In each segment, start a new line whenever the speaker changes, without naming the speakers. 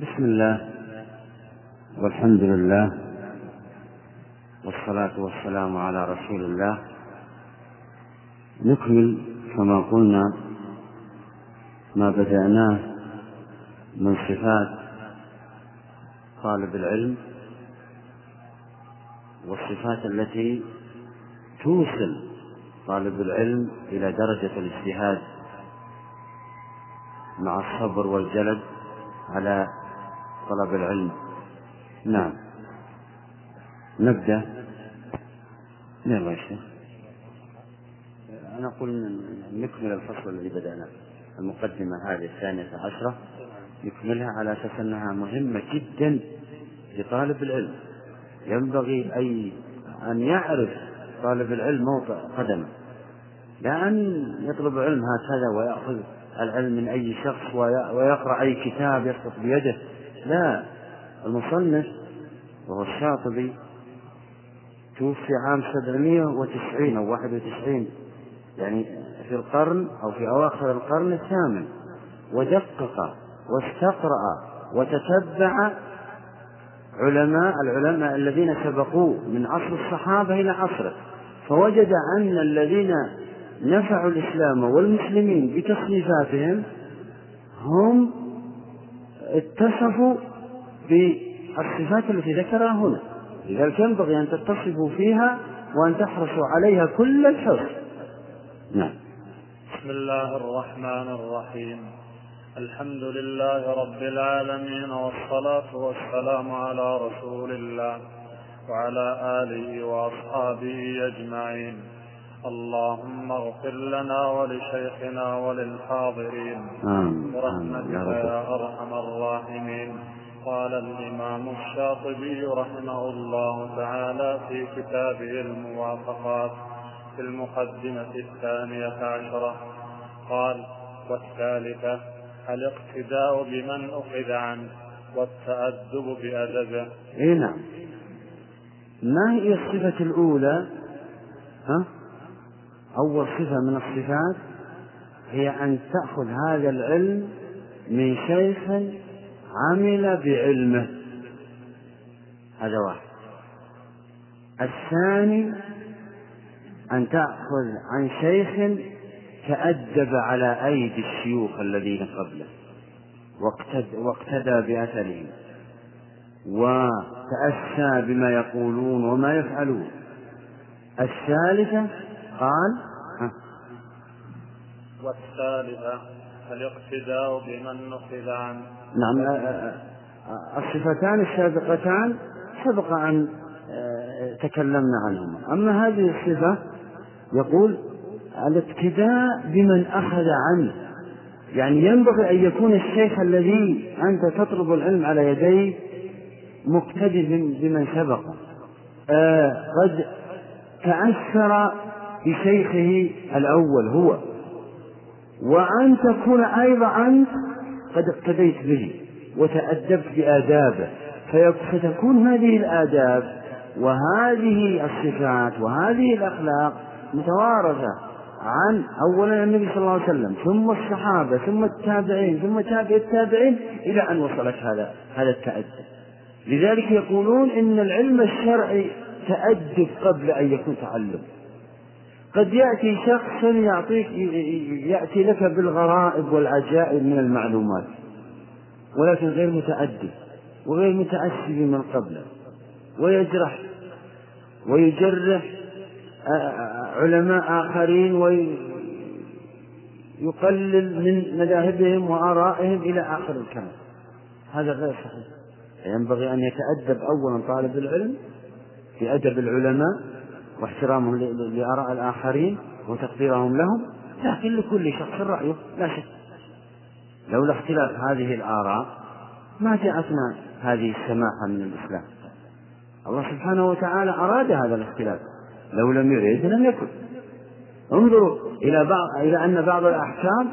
بسم الله والحمد لله والصلاة والسلام على رسول الله. نكمل كما قلنا ما بدأناه من صفات طالب العلم والصفات التي توصل طالب العلم إلى درجة الاجتهاد مع الصبر والجلد على طلب العلم. نعم. نبدأ. يلا يا شيخ. أنا أقول نكمل الفصل الذي بدأنا المقدمة هذه الثانية عشرة. نكملها على أساس أنها مهمة جدا لطالب العلم. ينبغي أي أن يعرف طالب العلم موضع قدمه. لا أن يطلب علم هكذا ويأخذ العلم من أي شخص ويقرأ أي كتاب يسقط بيده. لا المصنف وهو الشاطبي توفي عام سبعمائة وتسعين أو واحد وتسعين يعني في القرن أو في أواخر القرن الثامن ودقق واستقرأ وتتبع علماء العلماء الذين سبقوه من عصر الصحابة إلى عصره. فوجد أن الذين نفعوا الإسلام والمسلمين بتصنيفاتهم هم اتصفوا بالصفات التي ذكرها هنا. لذلك ينبغي أن تتصفوا فيها وأن تحرصوا عليها كل الحرص. نعم.
بسم الله الرحمن الرحيم. الحمد لله رب العالمين والصلاة والسلام على رسول الله وعلى آله وأصحابه أجمعين. اللهم اغفر لنا ولشيخنا وللحاضرين. برحمتك يا أرحم الراحمين. قال الإمام الشاطبي رحمه الله تعالى في كتابه الموافقات في المقدمة الثانية عشرة. قال والثالثة الاقتداء بمن أخذ عنه والتأدب بأدبه.
اي نعم. ما هي الصفة الأولى؟ ها؟ أول صفة من الصفات هي أن تأخذ هذا العلم من شيخ عمل بعلمه. هذا واحد. الثاني أن تأخذ عن شيخ تأدب على أيدي الشيوخ الذين قبله واقتدى بأثرهم وتأسى بما يقولون وما يفعلون. الثالثة قال
والثالثة الاقتداء بمن نقل عنه
نعم آه، آه، آه، الصفتان السابقتان سبق أن تكلمنا عنهما. أما هذه الصفة يقول الاقتداء بمن أخذ عنه. يعني ينبغي أن يكون الشيخ الذي أنت تطلب العلم على يديه مقتدي بمن سبق قد تأثر بشيخه الأول هو. وأن تكون أيضا أنت قد اقتديت به وتأدبت بآدابه. فتكون هذه الآداب وهذه الصفات وهذه الأخلاق متوارثة عن أولا النبي صلى الله عليه وسلم ثم الصحابة ثم التابعين ثم تابع التابعين إلى أن وصلت هذا هذا التأدب. لذلك يقولون إن العلم الشرعي تأدب قبل أن يكون تعلم. قد يأتي شخص يعطيك يأتي لك بالغرائب والعجائب من المعلومات. ولكن غير متأدب وغير متأسي بمن قبله. ويجرح ويجرح علماء آخرين ويقلل من مذاهبهم وآرائهم إلى آخر الكلام. هذا غير صحيح. ينبغي أن يتأدب أولا طالب العلم في أدب العلماء واحترامهم لآراء الآخرين وتقديرهم لهم لكن لكل شخص رأيه لا شك. لولا اختلاف هذه الآراء ما جاءتنا هذه السماحة من الإسلام. الله سبحانه وتعالى أراد هذا الاختلاف. لو لم يريد لم يكن. انظروا إلى بعض إلى أن بعض الأحكام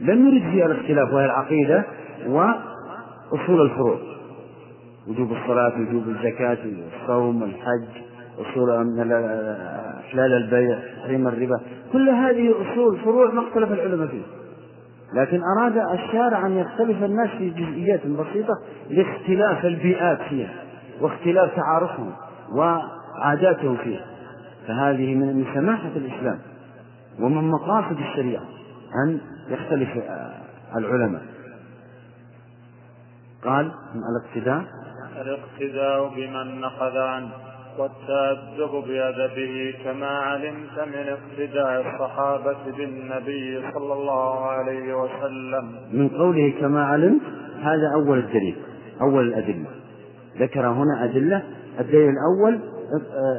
لم يرد فيها الاختلاف وهي العقيدة وأصول الفروع. وجوب الصلاة وجوب الزكاة والصوم والحج. أصول من حلال البيع تحريم الربا. كل هذه أصول فروع ما اختلف العلماء فيها لكن أراد الشارع أن يختلف الناس في جزئيات بسيطة لاختلاف البيئات فيها واختلاف تعارفهم وعاداتهم فيها. فهذه من سماحة الإسلام ومن مقاصد الشريعة أن يختلف العلماء. قال الاقتداء؟
الاقتداء بمن نقض عنه. والتأدب بأدبه كما علمت من اقتداء الصحابة بالنبي صلى الله عليه وسلم.
من قوله كما علمت هذا أول الدليل أول الأدلة. ذكر هنا أدلة الدليل الأول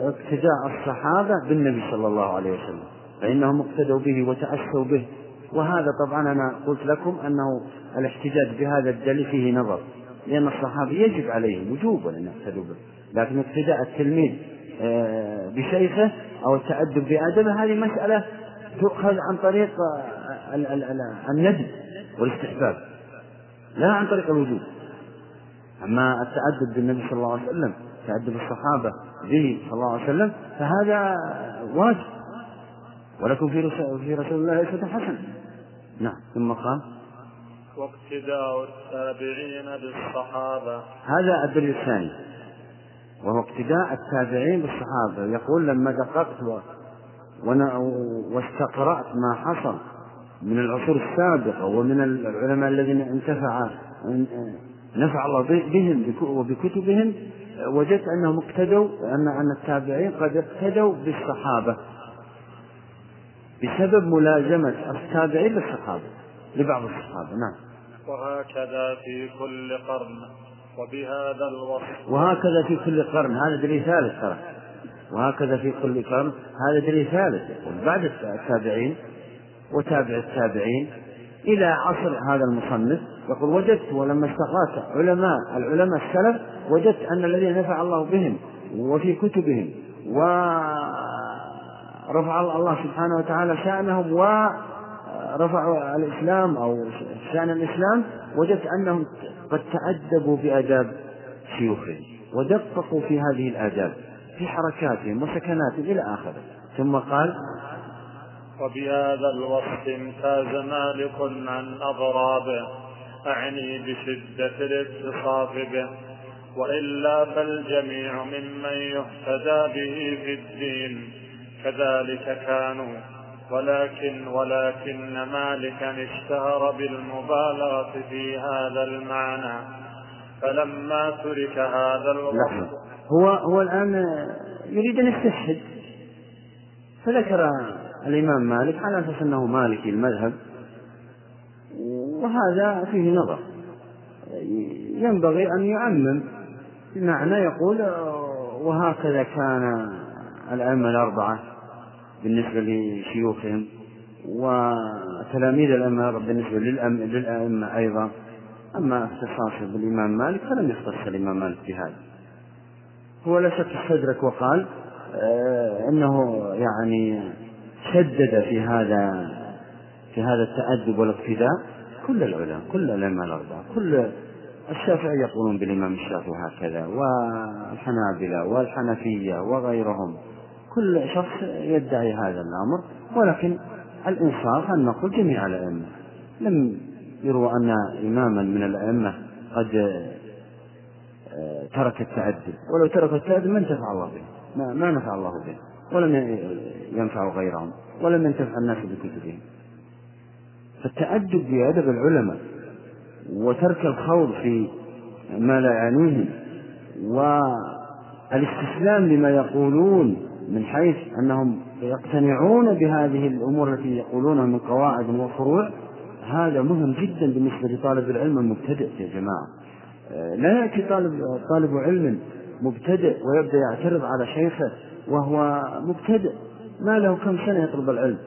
اقتداء الصحابة بالنبي صلى الله عليه وسلم فإنهم اقتدوا به وتأسوا به. وهذا طبعا أنا قلت لكم أنه الاحتجاج بهذا الدليل فيه نظر لأن الصحابة يجب عليهم وجوبا أن يقتدوا به. لكن اقتداء التلميذ آه، بشيخه أو التأدب بأدبه هذه مسألة تؤخذ عن طريق الندب والاستحباب لا عن طريق الوجوب أما التأدب بالنبي صلى الله عليه وسلم تأدب الصحابة به صلى الله عليه وسلم فهذا واجب. ولكم في رسول, في رسول الله أسوة حسنة. نعم ثم قال
واقتداء التابعين بالصحابة
هذا الدليل الثاني. وهو اقتداء التابعين بالصحابة. يقول لما دققت واستقرأت ما حصل من العصور السابقة ومن العلماء الذين انتفع نفع الله بهم وبكتبهم وجدت أنهم اقتدوا أن أن التابعين قد اقتدوا بالصحابة بسبب ملازمة التابعين للصحابة لبعض الصحابة. نعم.
وهكذا في كل قرن. وبهذا الوصف.
وهكذا في كل قرن. هذا دليل ثالث ترى. وهكذا في كل قرن. هذا دليل ثالث يقول. بعد التابعين وتابع التابعين إلى عصر هذا المصنف يقول وجدت ولما استقرأت علماء العلماء السلف وجدت أن الذين نفع الله بهم وفي كتبهم ورفع الله سبحانه وتعالى شأنهم ورفعوا الإسلام أو شأن الإسلام وجدت أنهم قد تأدبوا بآداب شيوخهم ودققوا في هذه الآداب في حركاتهم وسكناتهم إلى آخره. ثم قال
وبهذا الوصف امتاز مالك عن أضرابه أعني بشدة الاتصاف به وإلا فالجميع ممن يهتدى به في الدين كذلك كانوا ولكن ولكن مالكا اشتهر بالمبالغة في هذا المعنى فلما ترك هذا الوصف
هو هو الآن يريد أن يستشهد. فذكر الإمام مالك على أساس أنه مالكي المذهب وهذا فيه نظر. ينبغي أن يعمم. بمعنى يقول وهكذا كان الأئمة الأربعة. بالنسبة لشيوخهم وتلاميذ الأئمة بالنسبة للأئمة أيضا. أما اختصاصه بالإمام مالك فلم يختص الإمام مالك بهذا. هو لا شك استدرك وقال آه إنه يعني شدد في هذا في هذا التأدب والاقتداء كل العلماء كل الأئمة الأربعة كل الشافعي يقولون بالإمام الشافعي هكذا والحنابلة والحنفية وغيرهم. كل شخص يدعي هذا الأمر ولكن الإنصاف أن نقول جميع الأئمة. لم يروى أن إماما من الأئمة قد آه، ترك التعدد ولو ترك التعدد ما انتفع الله به. ما, ما نفع الله به. ولم ينفع غيرهم. ولم ينتفع الناس بكتبهم. فالتأدب بأدب العلماء وترك الخوض في ما لا يعنيهم والإستسلام لما يقولون من حيث أنهم يقتنعون بهذه الأمور التي يقولونها من قواعد وفروع هذا مهم جدا بالنسبة لطالب العلم المبتدئ يا جماعة. لا يأتي طالب طالب علم مبتدئ ويبدأ يعترض على شيخه وهو مبتدئ. ما له كم سنة يطلب العلم؟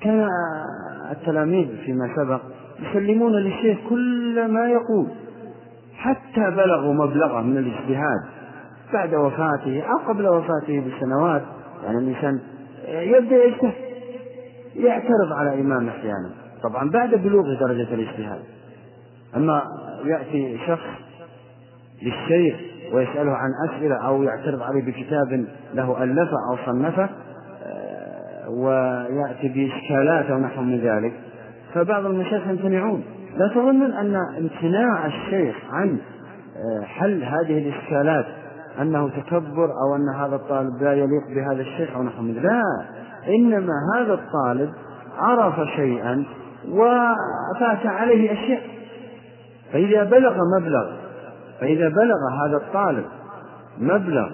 كان التلاميذ فيما سبق يسلمون للشيخ كل ما يقول حتى بلغوا مبلغه من الاجتهاد. بعد وفاته أو قبل وفاته بسنوات يعني الإنسان يبدأ يجتهد يعترض على إمام أحيانا. طبعا بعد بلوغ درجة الاجتهاد. أما يأتي شخص للشيخ ويسأله عن أسئلة أو يعترض عليه بكتاب له ألفه أو صنفه آه، ويأتي بإشكالات أو نحو من ذلك فبعض المشايخ يمتنعون. لا تظنن أن امتناع الشيخ عن آه، حل هذه الإشكالات أنه تكبر أو أن هذا الطالب لا يليق بهذا الشيخ أو نحو من. لا إنما هذا الطالب عرف شيئا وفات عليه أشياء. فإذا بلغ مبلغ فإذا بلغ هذا الطالب مبلغ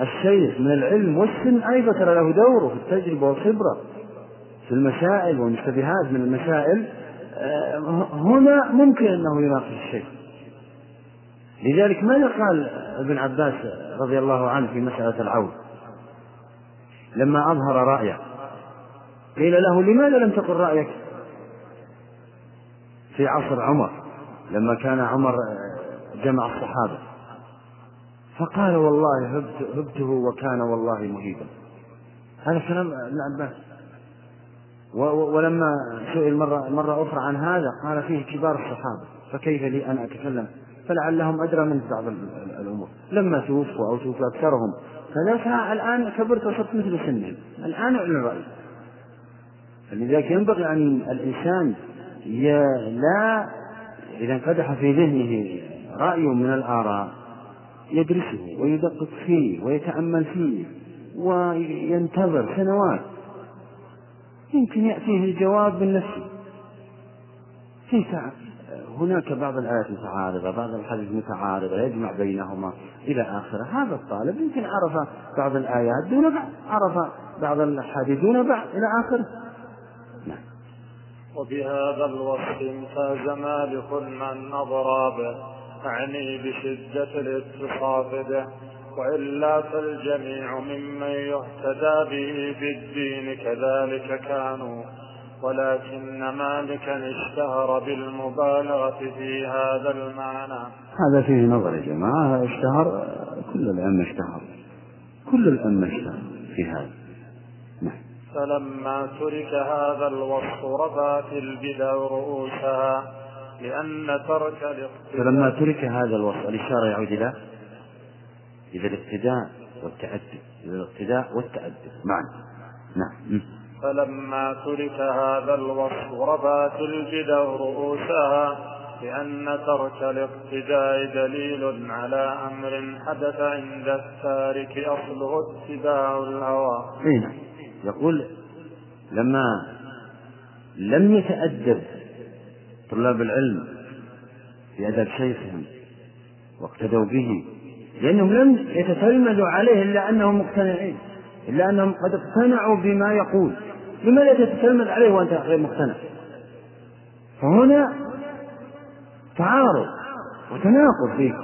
الشيخ من العلم والسن أيضا ترى له دوره في التجربة والخبرة في المسائل والمشتبهات من المسائل. آه، هنا ممكن أنه يناقش الشيخ. لذلك ماذا قال ابن عباس رضي الله عنه في مسألة العود لما أظهر رأيه. قيل له لماذا لم تقل رأيك؟ في عصر عمر لما كان عمر جمع الصحابة. فقال والله هبت هبته وكان والله مهيبا. هذا كلام ابن عباس. ولما سئل مرة, مرة أخرى عن هذا قال فيه كبار الصحابة فكيف لي أن أتكلم؟ فلعلهم أدرى من بعض الأمور. لما توفوا أو توفى أكثرهم. فلا الآن كبرت وصرت مثل سنهم. الآن أعلن رأيي فلذلك ينبغي أن الإنسان لا إذا انقدح في ذهنه رأي من الآراء يدرسه ويدقق فيه ويتأمل فيه وينتظر سنوات. يمكن يأتيه الجواب من نفسه في ساعة. هناك بعض الآيات متعارضة بعض الحديث متعارضة يجمع بينهما إلى آخره. هذا الطالب يمكن عرف بعض الآيات دون بعض عرف بعض الحديث دون بعض إلى آخره.
نعم. وبهذا الوصف امتاز مالك من أضرابه أعني بشدة الاتصاف به وإلا فالجميع ممن يهتدى به في الدين كذلك كانوا ولكن مالكا اشتهر بالمبالغة في هذا المعنى.
هذا فيه نظر يا جماعة اشتهر كل الأئمة اشتهر كل الأئمة اشتهر في هذا.
نعم. فلما ترك هذا الوصف رفعت البدع رؤوسها لأن ترك الاقتداء.
فلما ترك هذا الوصف الإشارة يعود إلى إذا الاقتداء والتأدب إذا الاقتداء والتأدب. معا نعم.
فلما ترك هذا الوصف ربات البدع رؤوسها لأن ترك الاقتداء دليل على أمر حدث عند التارك أصله اتباع الهوى.
أي نعم يقول لما لم يتأدب طلاب العلم في أدب شيخهم واقتدوا به لأنهم لم يتتلمذوا عليه إلا أنهم مقتنعين إلا أنهم قد اقتنعوا بما يقول لماذا تتتلمذ عليه وأنت غير مقتنع؟ فهنا تعارض وتناقض فيك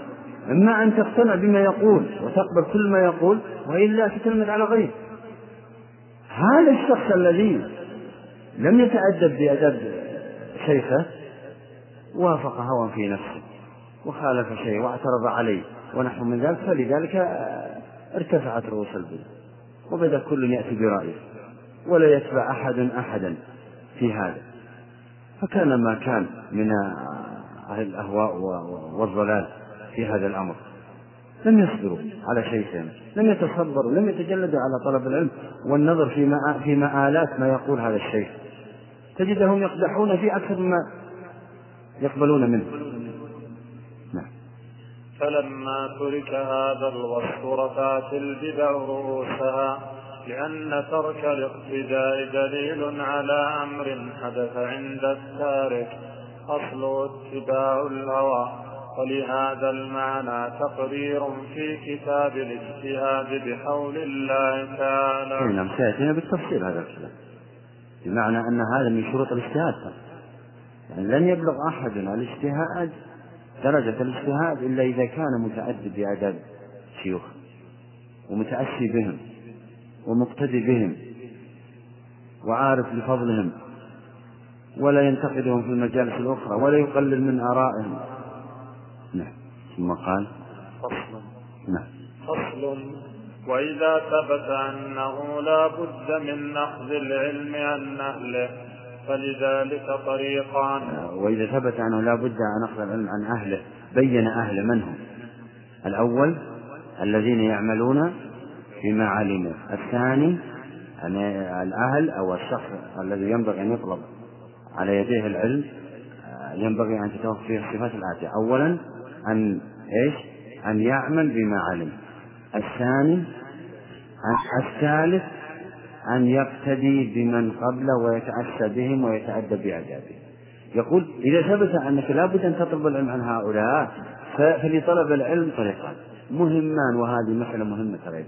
إما أن تقتنع بما يقول وتقبل كل ما يقول وإلا تتلمذ على غيره. هذا الشخص الذي لم يتأدب بأدب شيخه وافق هوى في نفسه وخالف شيء واعترض عليه ونحو من ذلك فلذلك ارتفعت رؤوس البدع وبدأ كل يأتي برأيه. ولا يتبع احد أحدا في هذا. فكان ما كان من أهل الاهواء والضلال في هذا الأمر. لم يصبروا على شيء لم يتصبروا لم يتجلدوا على طلب العلم والنظر في في مآلات ما يقول هذا الشيخ. تجدهم يقدحون في أكثر مما يقبلون منه.
فلما ترك هذا الوصف رفعت البدع رؤوسها. لأن ترك الاقتداء دليل على أمر حدث عند التارك أصله اتباع الهوى ولهذا المعنى تقرير في كتاب الاجتهاد بحول الله تعالى.
نعم سيأتينا بالتفصيل هذا الكلام. بمعنى أن هذا من شروط الاجتهاد يعني لن يبلغ أحد الاجتهاد درجة الاجتهاد إلا إذا كان متأدب بآداب شيوخ ومتأسي بهم ومقتدي بهم وعارف بفضلهم ولا ينتقدهم في المجالس الأخرى ولا يقلل من آرائهم. نعم. ثم قال
فصل.
نعم.
فصل. وإذا ثبت أنه لا بد من أخذ العلم عن أهله فلذلك طريقان.
وإذا ثبت أنه لا بد أن أخذ العلم عن أهله بين أهل من هم؟ الأول الذين يعملون بما علموا الثاني أن الأهل أو الشخص الذي ينبغي أن يطلب على يديه العلم ينبغي أن تتوفر فيه الصفات الآتية أولا أن إيش؟ أن يعمل بما علم. الثاني الثالث أن يقتدي بمن قبله ويتأسى بهم ويتأدب بآدابهم. يقول إذا ثبت أنك لابد أن تطلب العلم عن هؤلاء فلطلب العلم طريقان. مهمان وهذه مسألة مهمة ترى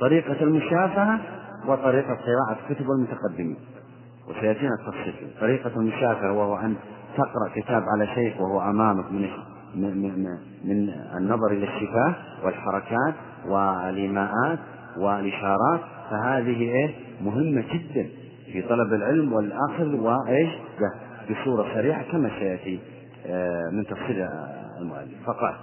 طريقة المشافهة وطريقة قراءة كتب المتقدمين. وسيأتينا التفصيل. طريقة المشافهة وهو أن تقرأ كتاب على شيخ وهو أمامك من من, من, النظر إلى الشفاه والحركات والإيماءات والإشارات. فهذه إيه مهمة جدا في طلب العلم والأخذ وإيش؟ بصورة سريعة كما سيأتي آه، من تفصيل المؤلف. فقال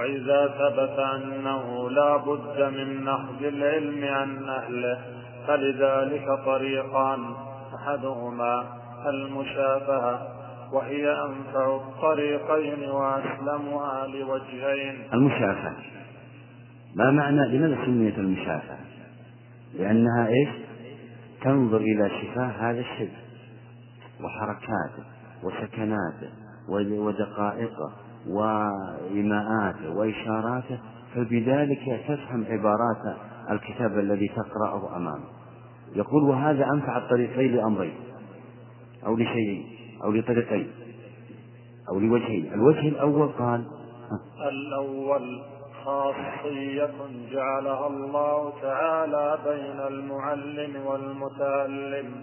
وإذا ثبت أنه لا بد من نهج العلم عن أهله فلذلك طريقان أحدهما المشافهة وهي أنفع الطريقين وأسلمها لوجهين
المشافهة ما معنى لماذا سميت المشافهة؟ لأنها إيش؟ تنظر إلى شفاه هذا الشيء وحركاته وسكناته ودقائقه وإيماءاته وإشاراته فبذلك تفهم عبارات الكتاب الذي تقرأه أمامك يقول وهذا أنفع الطريقين لأمرين أو لشيئين أو لطريقين أو لوجهين. الوجه الأول قال
الأول خاصية جعلها الله تعالى بين المعلم والمتعلم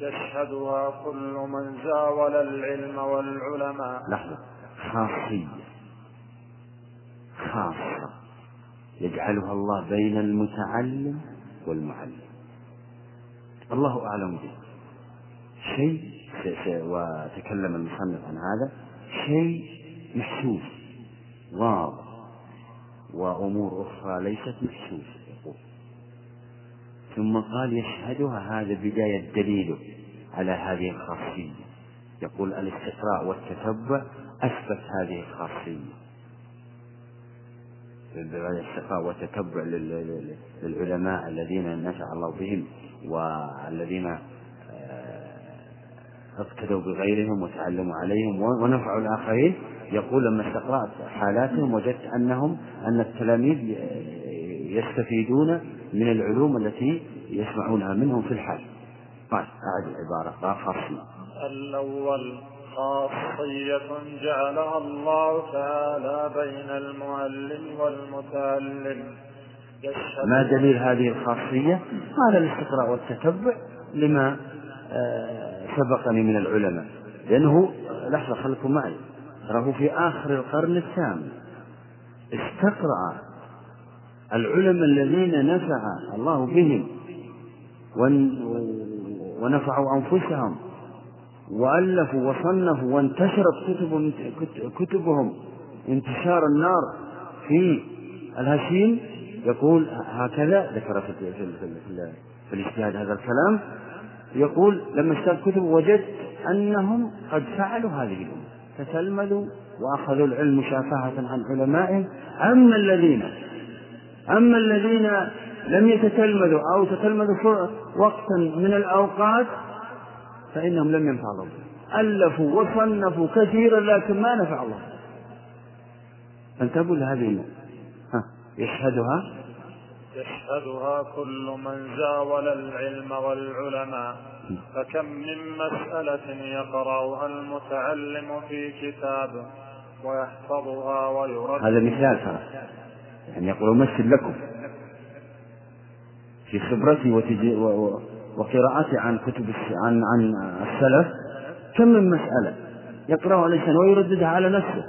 يشهدها كل من زاول العلم والعلماء.
لحظة. خاصية. خاصة. يجعلها الله بين المتعلم والمعلم. الله أعلم به شيء وتكلم المصنف عن هذا. شيء محسوس. واضح. وأمور أخرى ليست محسوسة. يقول ثم قال يشهدها. هذا بداية دليله على هذه الخاصية. يقول الاستقراء والتتبع أثبت هذه الخاصية. الاستقراء والتتبع للعلماء الذين نفع الله بهم والذين آه، اقتدوا بغيرهم وتعلموا عليهم ونفعوا الآخرين. يقول لما استقرأت حالاتهم وجدت أنهم أن التلاميذ يستفيدون من العلوم التي يسمعونها منهم في الحال. قال أعد العبارة. قال
الأول خاصية جعلها الله تعالى بين المعلم والمتعلم.
ما دليل هذه الخاصية؟ قال الاستقراء والتتبع لما آه، سبقني من العلماء. لأنه لحظة خلكم معي. تراه في آخر القرن الثامن. استقرأ العلماء الذين نفع الله بهم ونفعوا أنفسهم. وألفوا وصنفوا وانتشرت كتب كتبهم انتشار النار في الهشيم. يقول هكذا ذكر في, في, الاجتهاد هذا الكلام. يقول لما اشتغلت كتب وجدت أنهم قد فعلوا هذه الأمور. تتلمذوا وأخذوا العلم مشافهة عن علمائهم. أما الذين أما الذين لم يتتلمذوا أو تتلمذوا وقتا من الأوقات فإنهم لم ينفع الله. ألفوا وصنفوا كثيرا لكن ما نفع الله. فانتبهوا لهذه ها يشهدها؟
يشهدها كل من زاول العلم والعلماء. فكم من مسألة يقرأها المتعلم في كتاب ويحفظها ويرد
هذا مثال ترى. يعني يقول أمثل لكم. في خبرتي وتجي وقراءتي عن كتب عن عن السلف. كم من مسألة يقرأها الإنسان ويرددها على نفسه.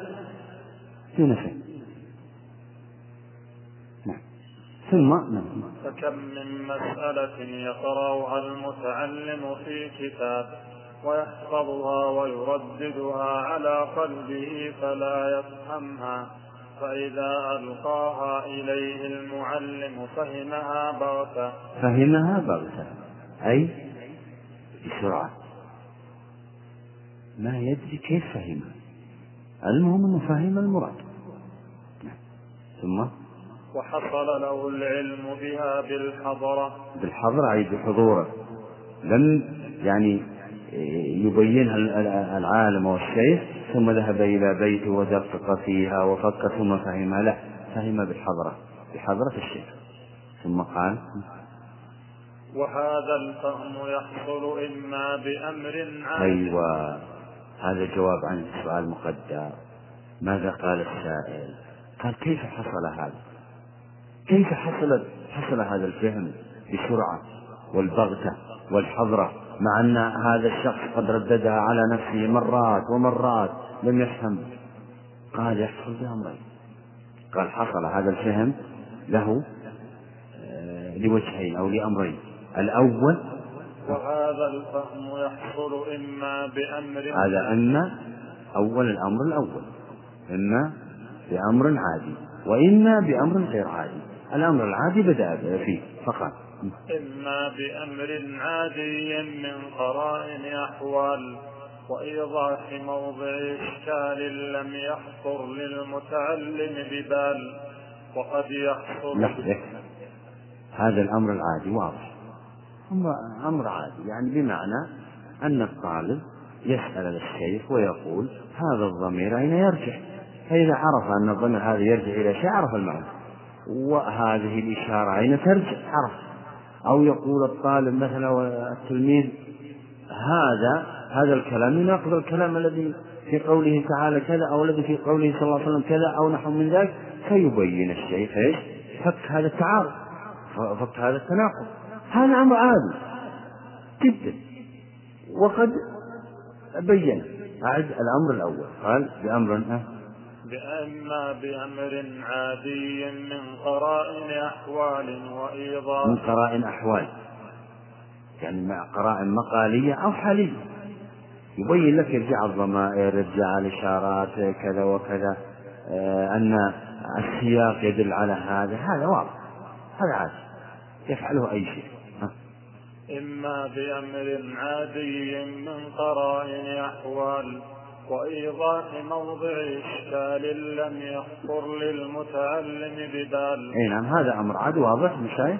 في نفسه. نعم. ثم نعم.
فكم من مسألة يقرأها المتعلم في كتاب ويحفظها ويرددها على قلبه فلا يفهمها. فإذا ألقاها إليه المعلم فهمها بغتة.
فهمها بغتة. أي بسرعة ما يدري كيف فهمها المهم أنه فهم المراد. ثم؟
وحصل له العلم بها بالحضرة.
بالحضرة أي بحضوره. لم يعني يبينها العالم والشيخ ثم ذهب إلى بيته ودقق فيها وفكر ثم فهمها لا فهم بالحضرة. بحضرة الشيخ. ثم قال
وهذا الفهم يحصل إما بأمر عام
أيوة هذا جواب عن السؤال مقدر. ماذا قال السائل؟ قال كيف حصل هذا؟ كيف حصل حصل هذا الفهم بسرعة والبغتة والحضرة مع أن هذا الشخص قد رددها على نفسه مرات ومرات لم يفهم؟ قال يحصل بأمرين. قال حصل هذا الفهم له آه، لوجهين أو لأمرين. الأول.
وهذا الفهم يحصل إما بأمر
هذا إما أول الأمر الأول إما بأمر عادي وإما بأمر غير عادي. الأمر العادي بدأ فيه فقط.
إما بأمر عادي من قرائن أحوال وإيضاح موضع إشكال لم يخطر للمتعلم ببال وقد يحصل
هذا الأمر العادي واضح. أمر عادي. يعني بمعنى أن الطالب يسأل الشيخ ويقول هذا الضمير أين يرجع؟ فإذا عرف أن الضمير هذا يرجع إلى شيء عرف المعنى. وهذه الإشارة أين ترجع؟ عرف. أو يقول الطالب مثلا والتلميذ هذا هذا الكلام يناقض الكلام الذي في قوله تعالى كذا أو الذي في قوله صلى الله عليه وسلم كذا أو نحو من ذلك فيبين الشيخ إيش؟ فك هذا التعارض فك هذا التناقض. هذا أمر عادي جدا. وقد بين. أعد الأمر الأول. قال بأمر
بأما بأمر عادي من قرائن أحوال وإيضاح.
من قرائن أحوال. يعني مع قرائن مقالية أو حالية. يبين لك يرجع الضمائر يرجع الإشارات كذا وكذا آه أن السياق يدل على هذا. هذا واضح. هذا عادي. يفعله أي شيء.
إما بأمر عادي من قرائن أحوال وإيضاح موضع إشكال لم يخطر للمتعلم ببال.
أي نعم هذا أمر عاد واضح مشايخ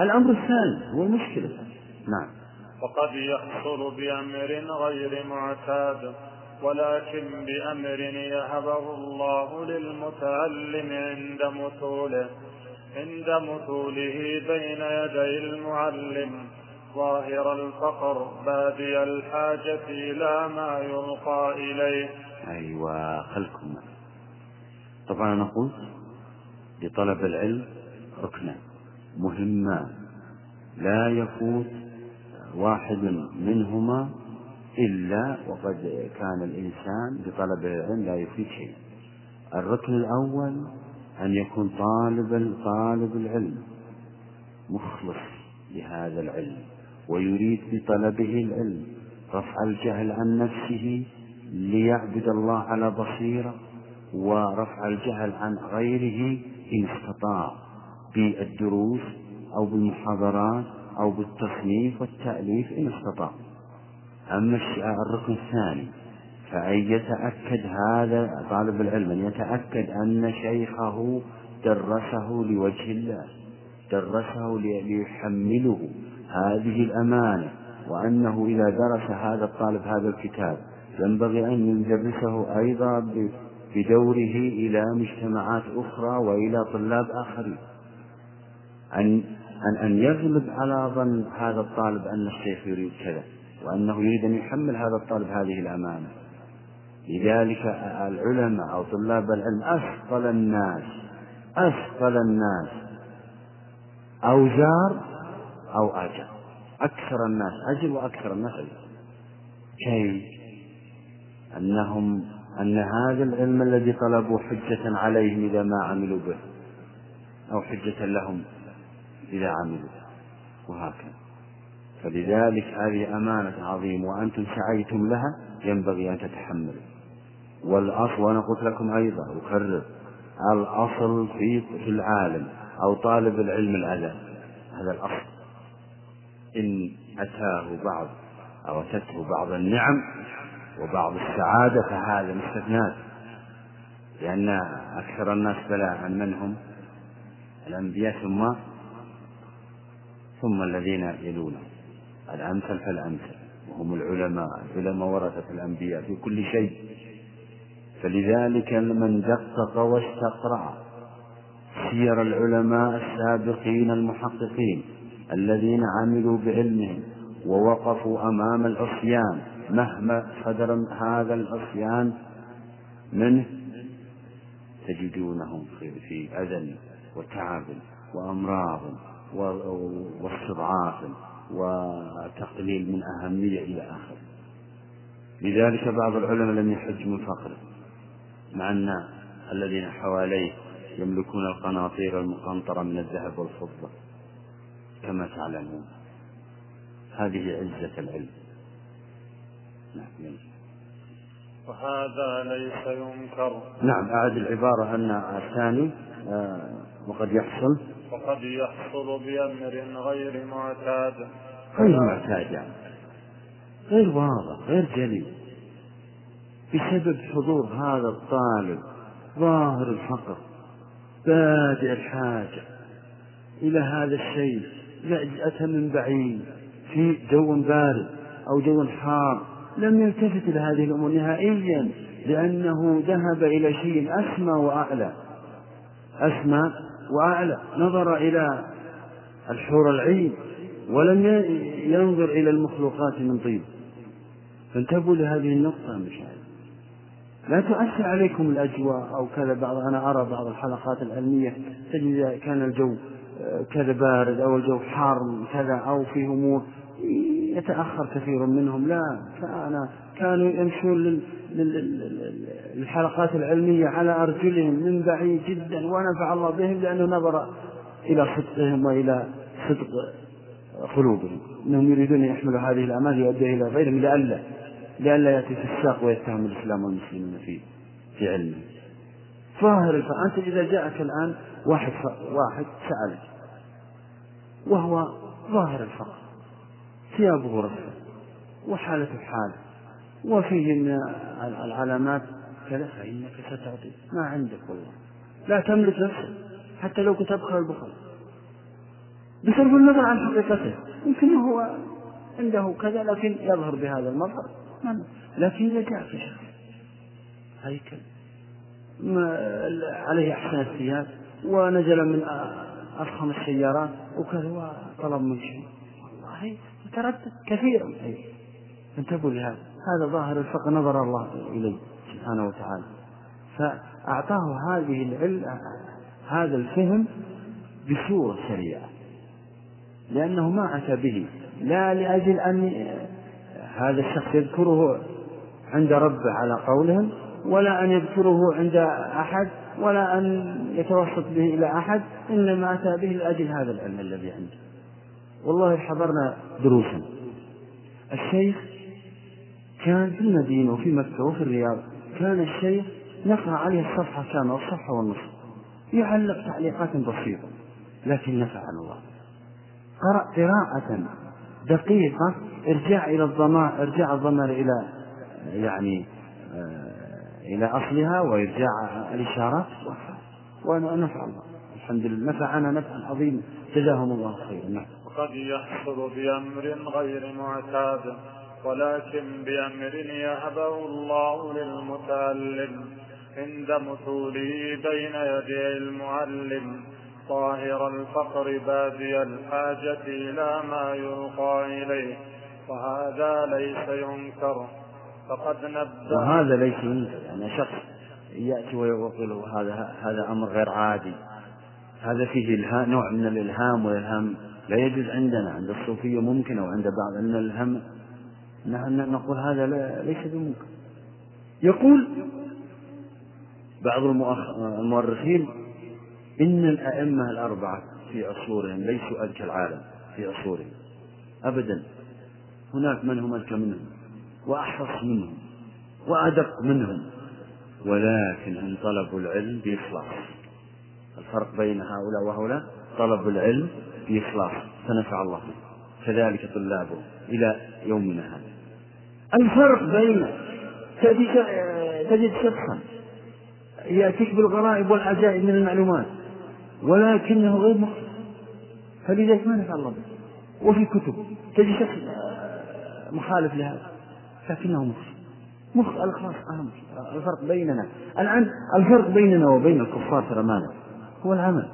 الأمر الثاني هو المشكلة. نعم.
وقد يحصل بأمر غير معتاد ولكن بأمر يهبه الله للمتعلم عند مثوله عند مثوله بين يدي المعلم. ظاهر الفقر بادي الحاجة إلى ما يلقى إليه.
أيوة خلكم. طبعا نقول لطلب العلم ركنا مهمان لا يفوت واحد منهما إلا وقد كان الإنسان بطلب العلم لا يفيد شيء. الركن الأول أن يكون طالب طالب العلم مخلص لهذا العلم. ويريد بطلبه العلم. رفع الجهل عن نفسه ليعبد الله على بصيرة ورفع الجهل عن غيره إن استطاع. بالدروس أو بالمحاضرات أو بالتصنيف والتأليف إن استطاع. أما الركن الثاني فأن يتأكد هذا طالب العلم أن يتأكد أن شيخه درسه لوجه الله درسه ليحمله. هذه الأمانة وأنه إذا درس هذا الطالب هذا الكتاب ينبغي أن يدرسه أيضا بدوره إلى مجتمعات أخرى وإلى طلاب آخرين. أن أن أن يغلب على ظن هذا الطالب أن الشيخ يريد كذا وأنه يريد أن يحمل هذا الطالب هذه الأمانة. لذلك العلماء أو طلاب العلم أثقل الناس أثقل الناس أوزار أو أجر أكثر الناس أجر وأكثر الناس أجر كيف؟ أنهم أن هذا العلم الذي طلبوا حجة عليهم إذا ما عملوا به أو حجة لهم إذا عملوا وهكذا. فلذلك هذه أمانة عظيمة وأنتم سعيتم لها ينبغي أن تتحملوا. والأصل وأنا قلت لكم أيضا أكرر الأصل في في العالم أو طالب العلم الأذى هذا الأصل. إن أتاه بعض أو أتته بعض النعم وبعض السعادة فهذا مستثنات لأن أكثر الناس بلاء منهم الأنبياء ثم ثم الذين يلونهم الأمثل فالأمثل وهم العلماء. العلماء ورثة الأنبياء في كل شيء. فلذلك من دقق واستقرأ سير العلماء السابقين المحققين. الذين عملوا بعلمهم ووقفوا أمام العصيان مهما صدر هذا العصيان منه تجدونهم في أذى وتعب وأمراض واستضعاف وتقليل من أهمية إلى آخره لذلك بعض العلماء لم يحج من فقره مع أن الذين حواليه يملكون القناطير المقنطرة من الذهب والفضة. كما تعلمون. هذه عزة العلم.
نعم وهذا ليس ينكر.
نعم أعد العبارة أن الثاني آه، وقد يحصل.
وقد يحصل بأمر غير معتاد.
غير معتاد يعني. غير واضح غير جلي بسبب حضور هذا الطالب ظاهر الفقر بادئ الحاجة إلى هذا الشيء. أتى من بعيد في جو بارد أو جو حار. لم يلتفت إلى هذه الأمور نهائيا لأنه ذهب إلى شيء أسمى وأعلى. أسمى وأعلى. نظر إلى الحور العين ولم ينظر إلى المخلوقات من طيب فانتبهوا لهذه النقطة مشاهد لا تؤثر عليكم الأجواء أو كذا بعض أنا أرى بعض الحلقات العلمية تجد كان الجو كذا بارد أو الجو حار كذا أو في أمور يتأخر كثير منهم. لا كان كانوا يمشون للحلقات العلمية على أرجلهم من بعيد جدا ونفع الله بهم لأنه نظر إلى صدقهم وإلى صدق قلوبهم. أنهم يريدون أن يحملوا هذه الأعمال يؤديها إلى غيرهم لئلا لئلا يأتي في الساق ويتهم الإسلام والمسلمين في في علمه. ظاهر فأنت إذا جاءك الآن واحد واحد سألك وهو ظاهر الفقر. ثيابه رفة وحالته حالة وفيه من العلامات كذا فإنك ستعطي. ما عندك والله. لا تملك نفسك. حتى لو كنت أبخل البخل بصرف النظر عن حقيقته. يمكن هو عنده كذا لكن يظهر بهذا المظهر. لكن إذا جاء في شخص هيكل عليه أحسن الثياب ونزل من أفخم السيارات وكذا وطلب من شيء. والله يتردد كثيرا انتبهوا لهذا هذا. ظاهر الفقر نظر الله إليه سبحانه وتعالى. فأعطاه هذه العلم هذا الفهم بصورة سريعة. لأنه ما أتى به. لا لأجل أن هذا الشخص يذكره عند ربه على قولهم ولا أن يذكره عند أحد. ولا أن يتوسط به إلى أحد إنما أتى به لأجل هذا العلم الذي عنده. والله حضرنا دروسا. الشيخ كان في المدينة وفي مكة وفي الرياض كان الشيخ نقرأ عليه الصفحة كاملة الصفحة والنصف يعلق تعليقات بسيطة لكن نفعنا الله. قرأ قراءة دقيقة ارجاع إلى الضمائر ارجاع الضمائر إلى يعني آه، إلى أصلها وإرجاع الإشارات ونفع الله الحمد لله. نفعنا نفعا عظيما. جزاهم الله خيرا. نعم.
وقد يحصل بأمر غير معتاد ولكن بأمر يهبه الله للمتعلم. عند مثوله بين يدي المعلم ظاهر الفقر بادي الحاجة إلى ما يلقى إليه. وهذا ليس ينكر. فقد نبه
وهذا ليس يعني شخص يأتي ويقول هذا هذا أمر غير عادي. هذا فيه إلهام نوع من الإلهام والإلهام لا يجوز عندنا عند الصوفية ممكن أو عند بعض أن الهم نحن نقول هذا ليس بممكن. يقول بعض المؤرخين إن الأئمة الأربعة في عصورهم ليسوا أذكى العالم في عصورهم. أبدا. هناك من هم أذكى منهم؟ وأحرص منهم وأدق منهم ولكن إن طلبوا العلم بإخلاص. الفرق بين هؤلاء وهؤلاء طلب العلم بإخلاص. فنفع الله كذلك طلابه إلى يومنا هذا. الفرق بين تجد شخصا يأتيك بالغرائب والعجائب من المعلومات ولكنه غير مخلص فلذلك ما نفع الله به وفي كتب تجد شخص مخالف لهذا. لكنه مخ. مخ الإخلاص أهم الفرق بيننا. الآن الفرق بيننا وبين الكفار ترى ماذا؟ هو العمل.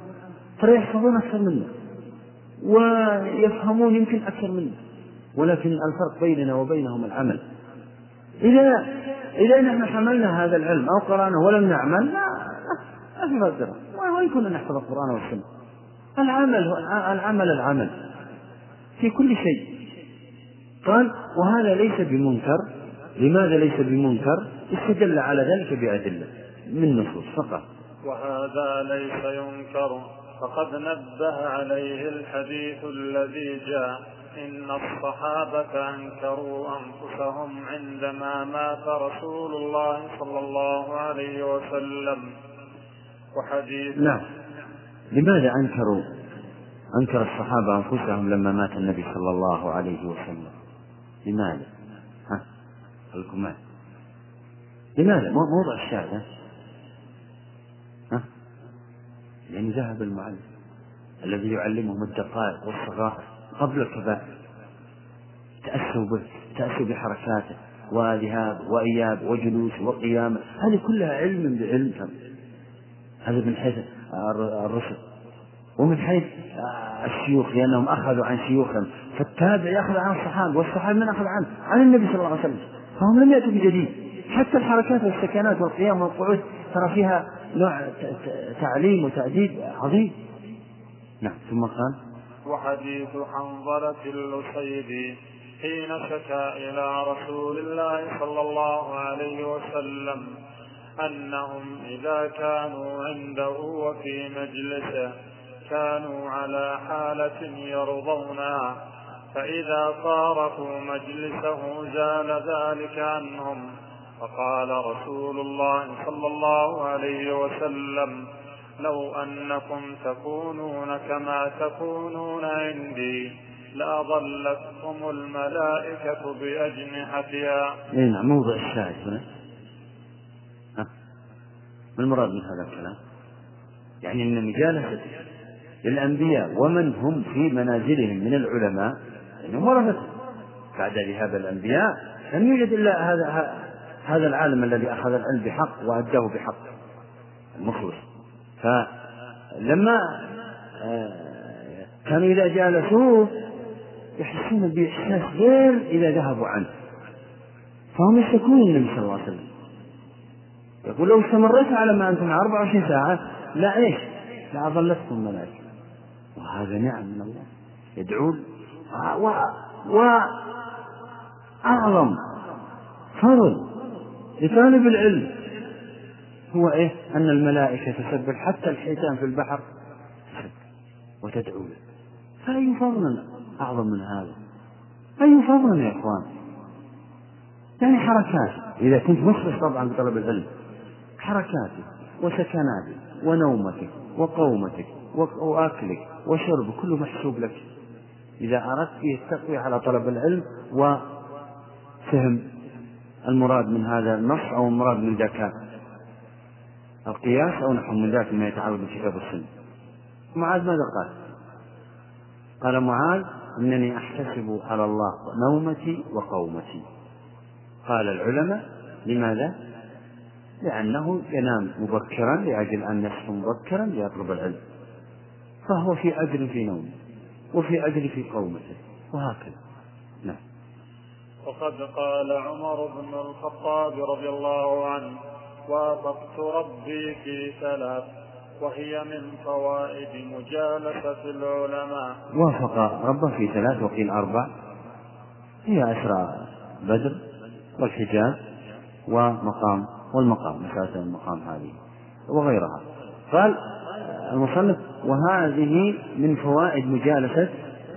ترى يحفظون أكثر منا. ويفهمون يمكن أكثر منا. ولكن الفرق بيننا وبينهم العمل. إذا إذا نحن حملنا هذا العلم أو قرأناه ولم نعمل لا ما في مقدرة وإن كنا نحفظ القرآن والسنة. العمل العمل العمل. في كل شيء. قال وهذا ليس بمنكر. لماذا ليس بمنكر؟ استدل على ذلك بأدلة من نصوص فقط.
وهذا ليس ينكر. فقد نبه عليه الحديث الذي جاء إن الصحابة أنكروا أنفسهم عندما مات رسول الله صلى الله عليه وسلم. وحديث
نعم. لماذا أنكروا؟ أنكر الصحابة أنفسهم لما مات النبي صلى الله عليه وسلم. لماذا؟ ها؟ لكم لماذا؟ موضع الشاهد ها؟ لأن ذهب المعلم الذي يعلمهم الدقائق والصغائر قبل الكبائر. تأسوا به تأسوا بحركاته وذهاب وإياب وجلوس وقيام هذه كلها علم بعلم. هذا من حيث الرسل. ومن حيث الشيوخ لأنهم أخذوا عن شيوخهم. فالتابع يأخذ عن الصحابة والصحابة من أخذ عنه عن النبي صلى الله عليه وسلم. فهم لم يأتوا بجديد. حتى الحركات والسكنات والقيام والقعود ترى فيها نوع تعليم وتأديب عظيم. نعم ثم قال
وحديث حنظلة اللسيدي حين شكا إلى رسول الله صلى الله عليه وسلم أنهم إذا كانوا عنده وفي مجلسه كانوا على حالة يرضونها فإذا فارقوا مجلسه زال ذلك عنهم فقال رسول الله صلى الله عليه وسلم لو أنكم تكونون كما تكونون عندي لأظلتكم الملائكة بأجنحتها.
نعم موضع الشاهد هنا. ما المراد من هذا الكلام؟ يعني أن مجالسة للأنبياء ومن هم في منازلهم من العلماء إنهم ورثة بعد ذهاب الأنبياء لم يوجد إلا هذا هذا العالم الذي أخذ العلم بحق وأداه بحق المخلص. فلما آه، كانوا إذا جالسوه يحسون بإحساس غير إذا ذهبوا عنه. فهم يشتكون النبي صلى الله عليه وسلم. يقول لو استمريت على ما أنتم 24 ساعة؟ لا إيش؟ لأظلتكم الملائكة وهذا نعم من الله. يدعون وأعظم فضل لطالب العلم هو إيه؟ أن الملائكة تسبح حتى الحيتان في البحر وتدعو له. فأي فضل أعظم من هذا؟ أي فضل يا إخوان؟ يعني حركات. إذا كنت مخلص طبعا بطلب العلم حركاتك وسكناتك ونومتك وقومتك وأكلك وشربك كله محسوب لك. إذا أردت فيه التقوية على طلب العلم وفهم المراد من هذا النص أو المراد من ذاك القياس أو نحو من ذاك ما يتعود الكتاب والسنة معاذ ماذا قال؟ قال معاذ إنني أحتسب على الله نومتي وقومتي قال العلماء لماذا؟ لأنه ينام مبكرا لأجل أن يصحو مبكرا ليطلب العلم فهو في أجر في نومه وفي في قومته وهكذا. نعم.
وقد قال عمر بن الخطاب رضي الله عنه وافقت ربي في ثلاث وهي من فوائد مجالسة العلماء.
وافق ربه في ثلاث وقيل أربع. هي أسرى بدر والحجاز ومقام والمقام مسألة المقام هذه وغيرها. قال المصنف وهذه من فوائد مجالسة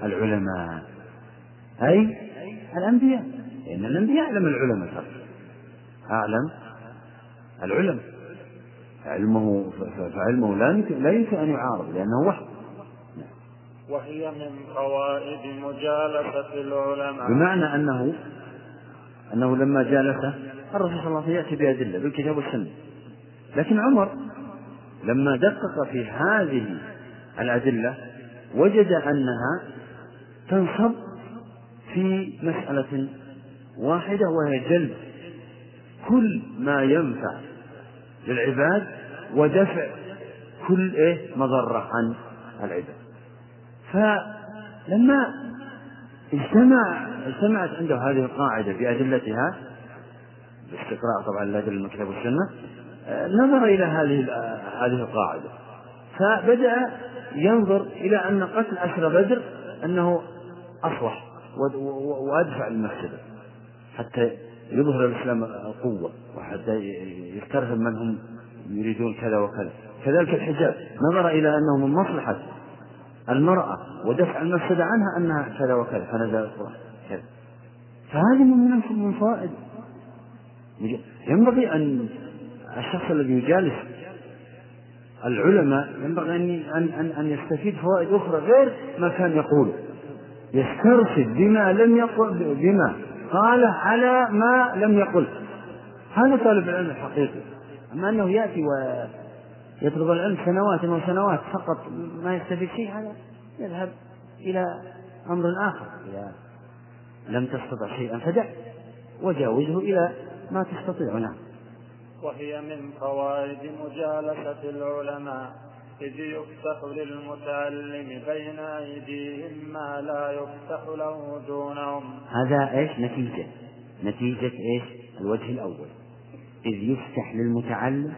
العلماء. أي؟ الأنبياء. لأن الأنبياء أعلم العلماء. ترى أعلم العلم علمه فعلمه لا يمكن لا يمكن أن يعارض لأنه وحي.
وهي من فوائد مجالسة العلماء.
بمعنى أنه أنه لما جالسه الرسول صلى الله عليه وسلم يأتي بأدلة بالكتاب والسنة. لكن عمر لما دقق في هذه الأدلة وجد أنها تنصب في مسألة واحدة وهي جلب كل ما ينفع للعباد ودفع كل إيه مضرة عن العباد. فلما اجتمع اجتمعت عنده هذه القاعدة بأدلتها باستقراء طبعا الأدلة من الكتاب والسنة نظر إلى هذه هذه القاعدة. فبدأ ينظر إلى أن قتل أسرى بدر أنه أصلح وأدفع للمفسدة حتى يظهر الإسلام القوة وحتى يسترهب من هم يريدون كذا وكذا. كذلك الحجاب نظر إلى أنه من مصلحة المرأة ودفع المفسدة عنها أنها كذا وكذا فنزل القرآن. كذا. فهذه من من فوائد. ينبغي أن الشخص الذي يجالس. العلماء ينبغي أن أن أن يستفيد فوائد أخرى غير ما كان يقول. يسترشد بما لم يقل بما قال على ما لم يقل. هذا طالب العلم الحقيقي. أما أنه يأتي ويطلب العلم سنوات وسنوات فقط ما يستفيد شيء هذا يذهب إلى أمر آخر. إذا لم تستطع شيئا فدع. وجاوزه إلى ما تستطيع. نعم.
وهي من فوائد مجالسة العلماء إذ يفتح للمتعلم بين أيديهم ما لا يفتح له دونهم.
هذا إيش؟ نتيجة. نتيجة إيش؟ الوجه الأول. إذ يفتح للمتعلم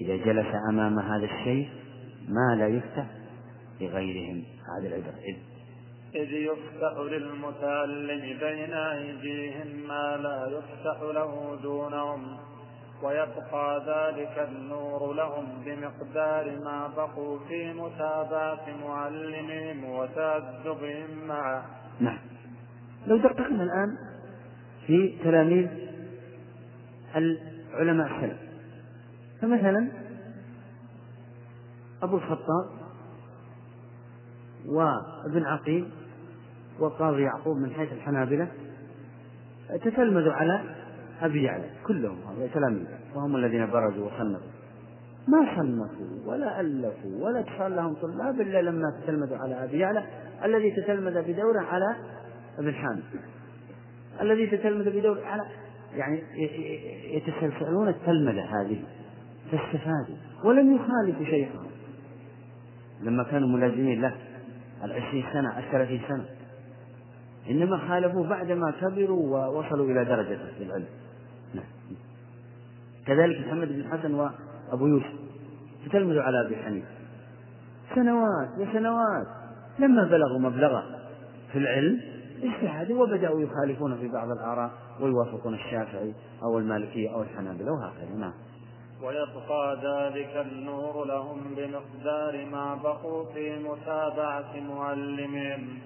إذا جلس أمام هذا الشيء ما لا يفتح لغيرهم. هذه العبرة. إذ
إذ يفتح للمتعلم بين أيديهم ما لا يفتح له دونهم. ويبقى ذلك النور لهم بمقدار ما بقوا في متابعة معلمهم وتأدبهم معه.
نعم. لو دققنا الآن في تلاميذ العلماء السلف. فمثلا أبو الخطاب وابن عقيل وقاضي يعقوب من حيث الحنابلة تتلمذوا على أبي يعلى كلهم هؤلاء تلاميذ وهم الذين برزوا وصنفوا ما صنفوا ولا ألفوا ولا صار لهم طلاب إلا لما تتلمذوا على أبي يعلى الذي تتلمذ بدوره على ابن حامد الذي تتلمذ بدوره على يعني يتسلسلون التلمذة هذه. فاستفادوا ولم يخالفوا شيئا. لما كانوا ملازمين له. العشرين سنة الثلاثين سنة. إنما خالفوه بعدما كبروا ووصلوا إلى درجة العلم. نعم. كذلك محمد بن الحسن وأبو يوسف. تتلمذوا على أبي حنيفة. سنوات وسنوات لما بلغوا مبلغه في العلم اجتهدوا وبدأوا يخالفون في بعض الآراء ويوافقون الشافعي أو المالكية أو الحنابلة وهكذا. نعم.
ويبقى ذلك النور لهم بمقدار ما بقوا في متابعة معلمهم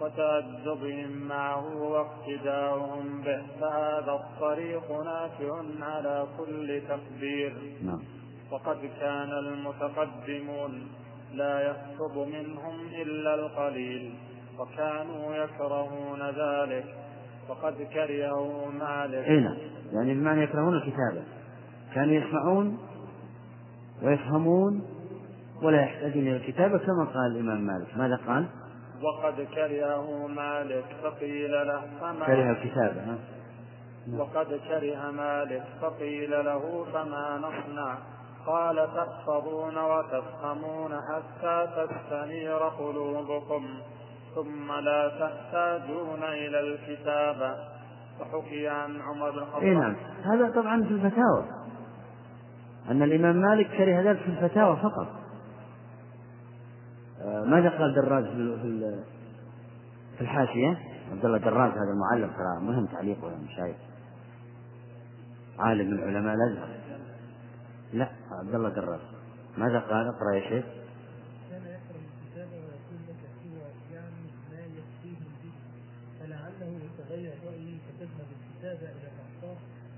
وتأدبهم معه واقتداؤهم به فهذا الطريق نافع على كل تقدير.
نعم.
وقد كان المتقدمون لا يكتب منهم إلا القليل وكانوا يكرهون ذلك وقد كرهوا مالك.
أي نعم. يعني بمعنى يكرهون الكتابة. كانوا يسمعون ويفهمون ولا يحتاجون إلى الكتابة كما قال الإمام مالك. ماذا قال؟
وقد كرهه مالك فقيل له فما
كره الكتابة ها؟
وقد كره مالك فقيل له فما نصنع؟ قال تحفظون وتفهمون حتى تستنير قلوبكم ثم لا تحتاجون إلى الكتابة وحكي عن عمر بن الخطاب.
اي نعم. هذا طبعا في الفتاوى. أن الإمام مالك كره ذلك في الفتاوى فقط. ماذا قال دراج في في الحاشية؟ عبد الله دراج هذا المعلم ترى مهم تعليقه يا مشايخ. عالم من علماء الأزهر لا عبد الله دراج ماذا قال؟ اقرأ يا شيخ.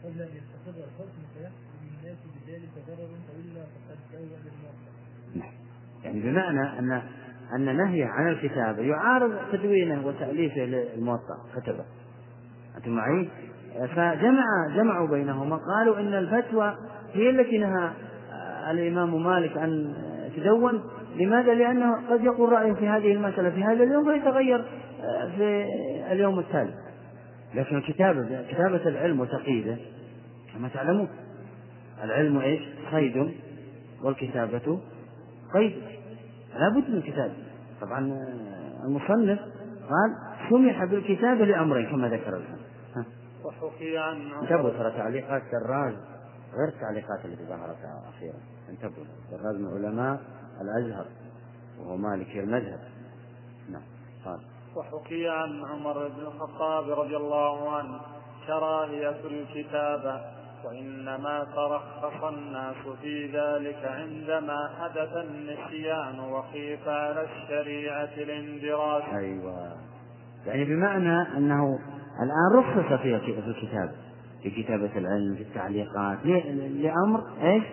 قبل أن يستقر الحكم فيحصل للناس بذلك ضرر وإلا فقد زوج الموقع.
بمعنى أن أن نهيه عن الكتابة يعارض تدوينه وتأليفه للموطأ كتبه أنتم معي؟ فجمع جمعوا بينهما قالوا إن الفتوى هي التي نهى الإمام مالك أن تدون لماذا؟ لأنه قد يقول رأيه في هذه المسألة في هذا اليوم فيتغير في اليوم التالي لكن الكتابة كتابة العلم وتقييده كما تعلمون العلم إيش؟ صيد والكتابة قيد لا بد من كتابة طبعا المصنف قال سمح بالكتابة لأمرين كما ذكر الآن.
وحكي عن
انتبهوا ترى تعليقات دراج غير التعليقات التي ظهرت أخيرا. انتبهوا دراج من علماء الأزهر وهو مالكي المذهب. نعم قال.
وحكي عن عمر بن الخطاب رضي الله عنه كراهية الكتابة وإنما ترخص الناس في ذلك عندما حدث النسيان وخيف على الشريعة الاندراج
أيوة يعني بمعنى أنه الآن رخص في الكتاب في كتابة العلم في التعليقات لأمر إيش؟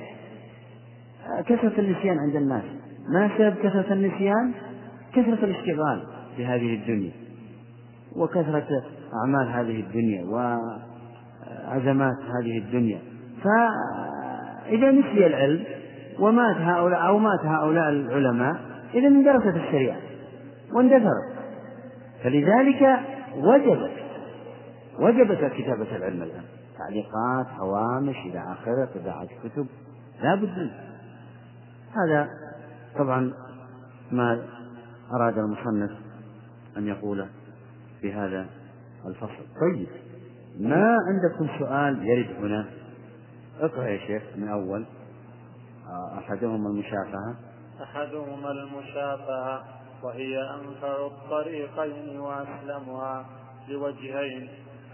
كثرة النسيان عند الناس ما سبب كثرة النسيان؟ كثرة الاشتغال بهذه الدنيا وكثرة أعمال هذه الدنيا وأزمات هذه الدنيا. فإذا نسي العلم ومات هؤلاء أو مات هؤلاء العلماء إذا اندرست الشريعة واندثرت. فلذلك وجبت وجبت كتابة العلم الآن. تعليقات هوامش إلى آخره طباعة كتب لا بد. هذا طبعا ما أراد المصنف أن يقول في هذا الفصل. طيب. ما عندكم سؤال يرد هنا؟ اقرأ يا شيخ من أول. أحدهما المشافهة.
أحدهما المشافهة وهي أنفع الطريقين وأسلمها لوجهين.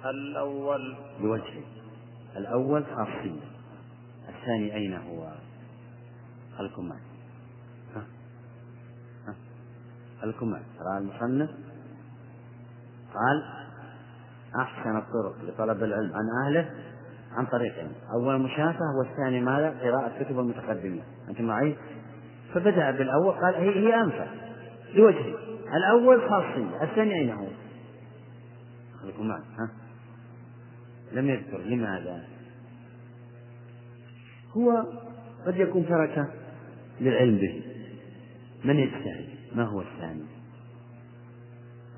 الأول.
لوجهين. الأول خاصية الثاني أين هو؟ الكمال ها؟ ها؟ الكمال ترى المصنف؟ قال أحسن الطرق لطلب العلم عن أهله عن طريقين أول مشافهة والثاني ماذا؟ قراءة كتب المتقدمين أنتم معي؟ فبدأ بالأول قال هي هي أنفع لوجهين الأول خاصية الثاني أين هو؟ الكمال ها؟ لم يذكر لماذا؟ هو قد يكون ترك للعلم به من يجتهد ما هو الثاني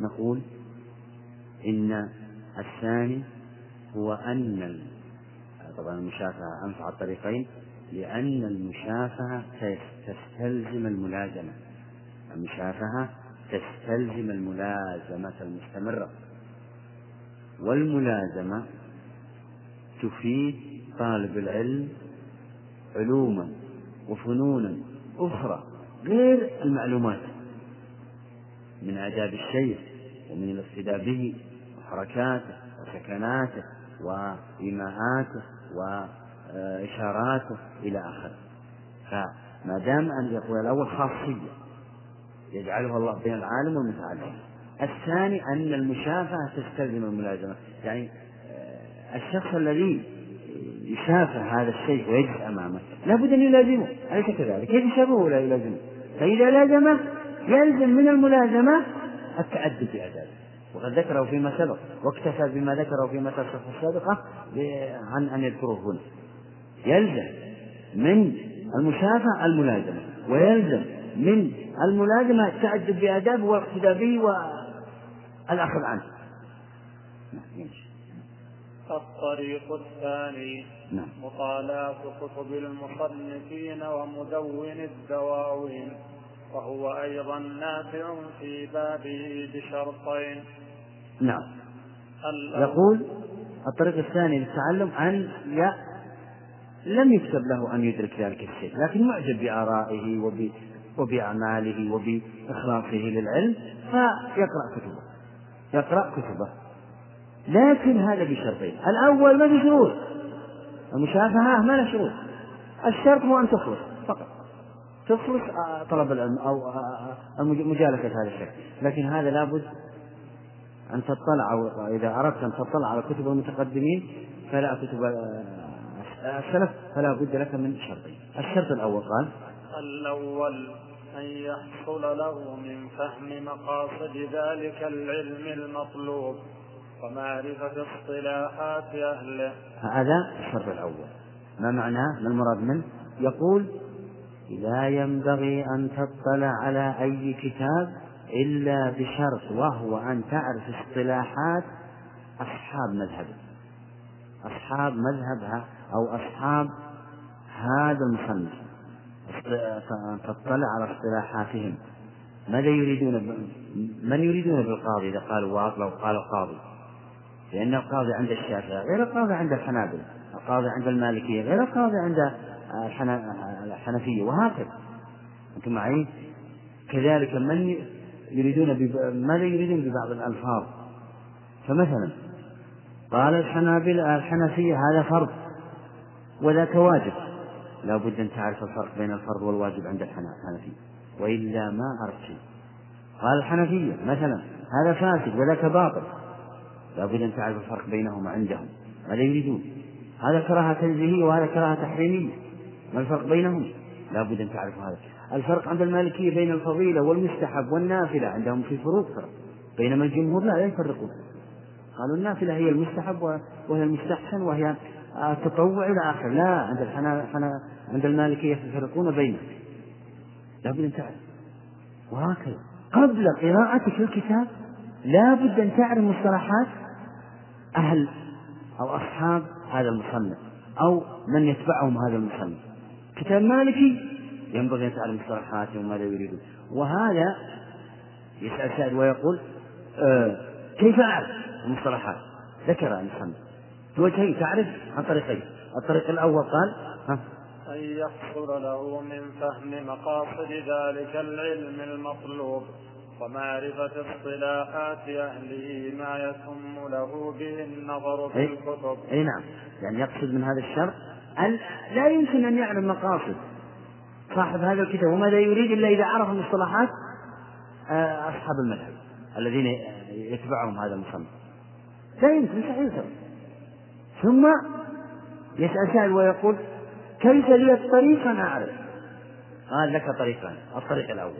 نقول إن الثاني هو أن طبعا المشافهة أنفع الطريقين لأن المشافهة تستلزم الملازمة. المشافهة تستلزم الملازمة المستمرة. والملازمة تفيد طالب العلم علوما وفنونا أخرى غير المعلومات. من آداب الشيخ ومن الاقتداء به وحركاته وسكناته وإيماءاته وإشاراته إلى آخره فما دام أن يقول الأول خاصية يجعلها الله بين العالم والمتعلم الثاني أن المشافهة تستلزم الملازمة يعني الشخص الذي يشافه هذا الشيء ويجلس أمامه لابد أن يلازمه أليس كذلك؟ كيف يشافهه ولا يلازمه؟ فإذا لازمه يلزم من الملازمة التأدب بآدابه وقد ذكره فيما سبق واكتفى بما ذكره في مسألة السابقة عن أن يذكره هنا. يلزم من المشافهة الملازمة ويلزم من الملازمة التأدب بآدابه والاقتداء به والأخذ عنه. نعم
الطريق الثاني
نعم.
مطالعة كتب المصنفين ومدون الدواوين. وهو أيضا نافع في بابه بشرطين.
نعم. يقول الطريق الثاني للتعلم أن ي... لم يكتب له أن يدرك ذلك الشيء لكن معجب بآرائه وب... وبأعماله وبإخلاصه للعلم فيقرأ كتبه. يقرأ كتبه. لكن هذا بشرطين. الأول ما في شروط. المشافهة ما له شروط. الشرط هو أن تخلص. تخلص آه، طلب العلم أو آه، آه، مجالسة هذا الشيء. لكن هذا لابد أن تطلع أو إذا أردت أن تطلع على كتب المتقدمين فلا كتب السلف فلا بد لك من شرطين الشرط الأول قال
الأول أن يحصل له من فهم مقاصد ذلك العلم المطلوب ومعرفة اصطلاحات أهله.
هذا الشرط الأول. ما معناه؟ ما المراد منه؟ يقول لا ينبغي أن تطلع على أي كتاب إلا بشرط وهو أن تعرف اصطلاحات أصحاب مذهبه أصحاب مذهب أو أصحاب هذا المصنف. تطلع على اصطلاحاتهم. ماذا يريدون من يريدون بالقاضي إذا قالوا أو قال القاضي لأن القاضي عند الشافعي غير القاضي عند الحنابلة. القاضي عند المالكية غير القاضي عند الحنفية وهكذا. أنتم معي كذلك من يريدون ماذا يريدون ببعض الألفاظ. فمثلا قال الحنابلة الحنفية هذا فرض وذاك واجب. لا بد أن تعرف الفرق بين الفرض والواجب عند الحنفية. وإلا ما عرفت قال الحنفية مثلا هذا فاسد وذاك باطل. لا بد أن تعرف الفرق بينهما عندهم. ماذا يريدون. هذا كراهة تنزيهية وهذا كراهة تحريمية. ما الفرق بينهم؟ لا بد أن تعرف هذا. الفرق عند المالكية بين الفضيلة والمستحب والنافلة عندهم في فروق فرق. بينما الجمهور لا يفرقون. قالوا النافلة هي المستحب وهي المستحسن وهي التطوع إلى آخره لا عند الحنا عند المالكية يفرقون بينهم. لا بد أن تعرف. وهكذا. قبل قراءتك الكتاب؟ لا بد أن تعرف مصطلحات أهل أو أصحاب هذا المصنف أو من يتبعهم هذا المصنف. كتاب مالكي ينبغي أن تعلم مصطلحاته وماذا يريدون وهذا يسأل سائل ويقول آه كيف أعرف المصطلحات ذكر المصنف بوجهين تعرف عن طريقين. الطريق الأول قال ها؟
أن يحصل له من فهم مقاصد ذلك العلم المطلوب ومعرفة اصطلاحات أهله ما يتم له به النظر في الكتب.
أي نعم. يعني يقصد من هذا الشرط أن لا يمكن أن يعلم مقاصد صاحب هذا الكتاب وماذا يريد إلا إذا عرف المصطلحات آه، أصحاب المذهب الذين يتبعهم هذا المصنف. لا يمكن مستحيل ثم يسأل سائل ويقول كيف لي الطريق؟ أن أعرف. قال لك طريقان الطريق الأول.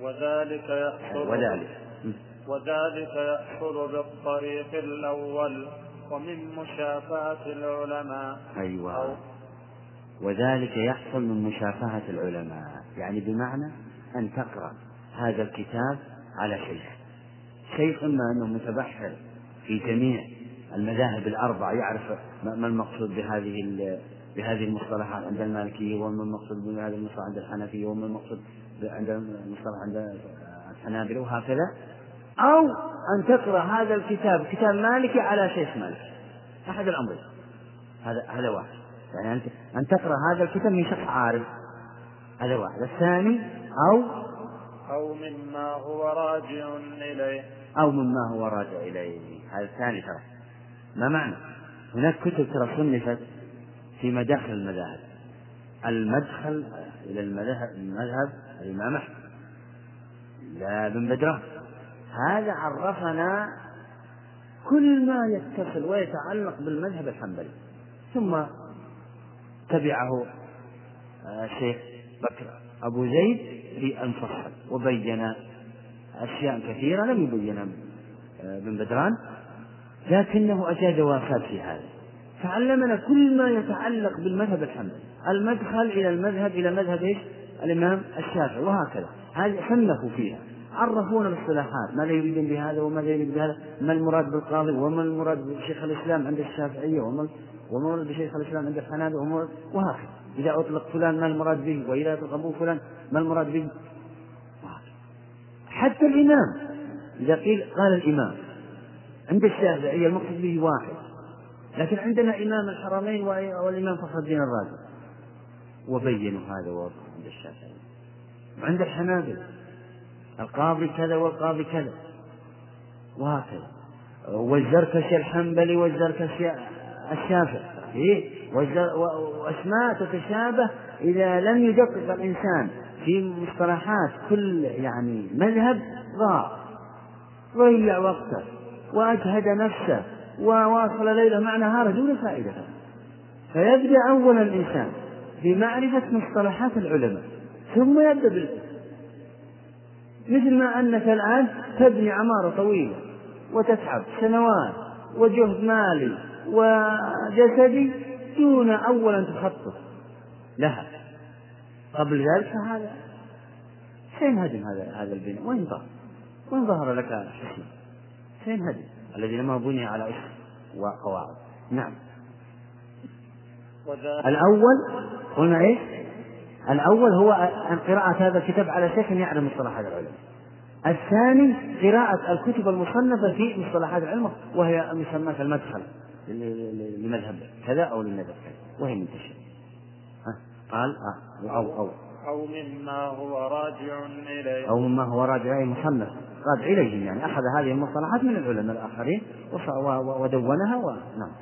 وذلك يحصل
وذلك.
وذلك يحصل بالطريق الأول ومن مشافهة العلماء.
أيوة. وذلك يحصل من مشافهة العلماء. يعني بمعنى أن تقرأ هذا الكتاب على شيخ. شيخ إما أنه متبحر في جميع المذاهب الأربعة يعرف ما المقصود بهذه بهذه المصطلحات عند المالكية وما المقصود بهذه المصطلحات عند الحنفية وما المقصود عند المصطلح عند الحنابلة وهكذا. أو أن تقرأ هذا الكتاب كتاب مالكي على شيخ مالكي. أحد الأمرين. هذا هذا واحد. يعني أنت أن تقرأ هذا الكتاب من شخص عارف. هذا واحد الثاني أو
أو مما هو راجع إليه.
أو مما هو راجع إليه. هذا الثاني ترى ما معنى؟ هناك كتب ترى صنفت في مداخل المذاهب. المدخل إلى المذهب المذهب الإمام أحمد. لا بن بدران. هذا عرفنا كل ما يتصل ويتعلق بالمذهب الحنبلي. ثم تبعه آه، بكر أبو زيد في المفصل وبين أشياء كثيرة لم يبينها ابن آه، بدران لكنه أجاد وافات في هذا. فعلمنا كل ما يتعلق بالمذهب الحنبلي. المدخل إلى المذهب إلى مذهب إيش؟ الإمام الشافعي وهكذا. هذه صنفوا فيها. عرفونا الاصطلاحات ماذا يريدون بهذا وماذا يريد بهذا؟ ما المراد بالقاضي؟ وما المراد بشيخ الإسلام عند الشافعية؟ وما المراد بشيخ الإسلام عند الحنابلة وهكذا. إذا أطلق فلان ما المراد به وإذا أطلق أبو فلان ما المراد به؟ حتى الإمام إذا قيل قال الإمام عند الشافعية المقصود به واحد. لكن عندنا إمام الحرمين والإمام فخر الدين الرازي وبينوا هذا ووضعوا عند الشافعية وعند الحنابلة. القاضي كذا والقاضي كذا. وهكذا. والزركشي الحنبلي والزركشي الشافعي. إيه؟ وأسماء تتشابه إذا لم يدقق الإنسان في مصطلحات كل يعني مذهب ضاع. ضيع وقته وأجهد نفسه وواصل ليله مع نهاره دون فائدة. فيبدأ أولا الإنسان بمعرفة مصطلحات العلماء ثم يبدأ بال مثل ما أنك الآن تبني عمارة طويلة وتتعب سنوات وجهد مالي وجسدي دون أولا تخطط. لها. قبل ذلك؟ فهذا. سينهدم هذا هذا البناء وين ظهر؟ وين ظهر لك حسن؟ سينهدم الذي لما بني على أسس وقواعد نعم. الأول قلنا إيش؟ الأول هو أن قراءة هذا الكتاب على شيخ يعلم مصطلحات العلم. الثاني قراءة الكتب المصنفة في مصطلحات العلم وهي مسماة المدخل. لمذهب كذا أو لمذهب كذا وهي منتشرة. قال آه أو أو.
أو مما هو راجع إليه.
أو مما هو راجع إليه مصنف راجع إليهم يعني أخذ هذه المصطلحات من العلماء الآخرين ودونها ونعم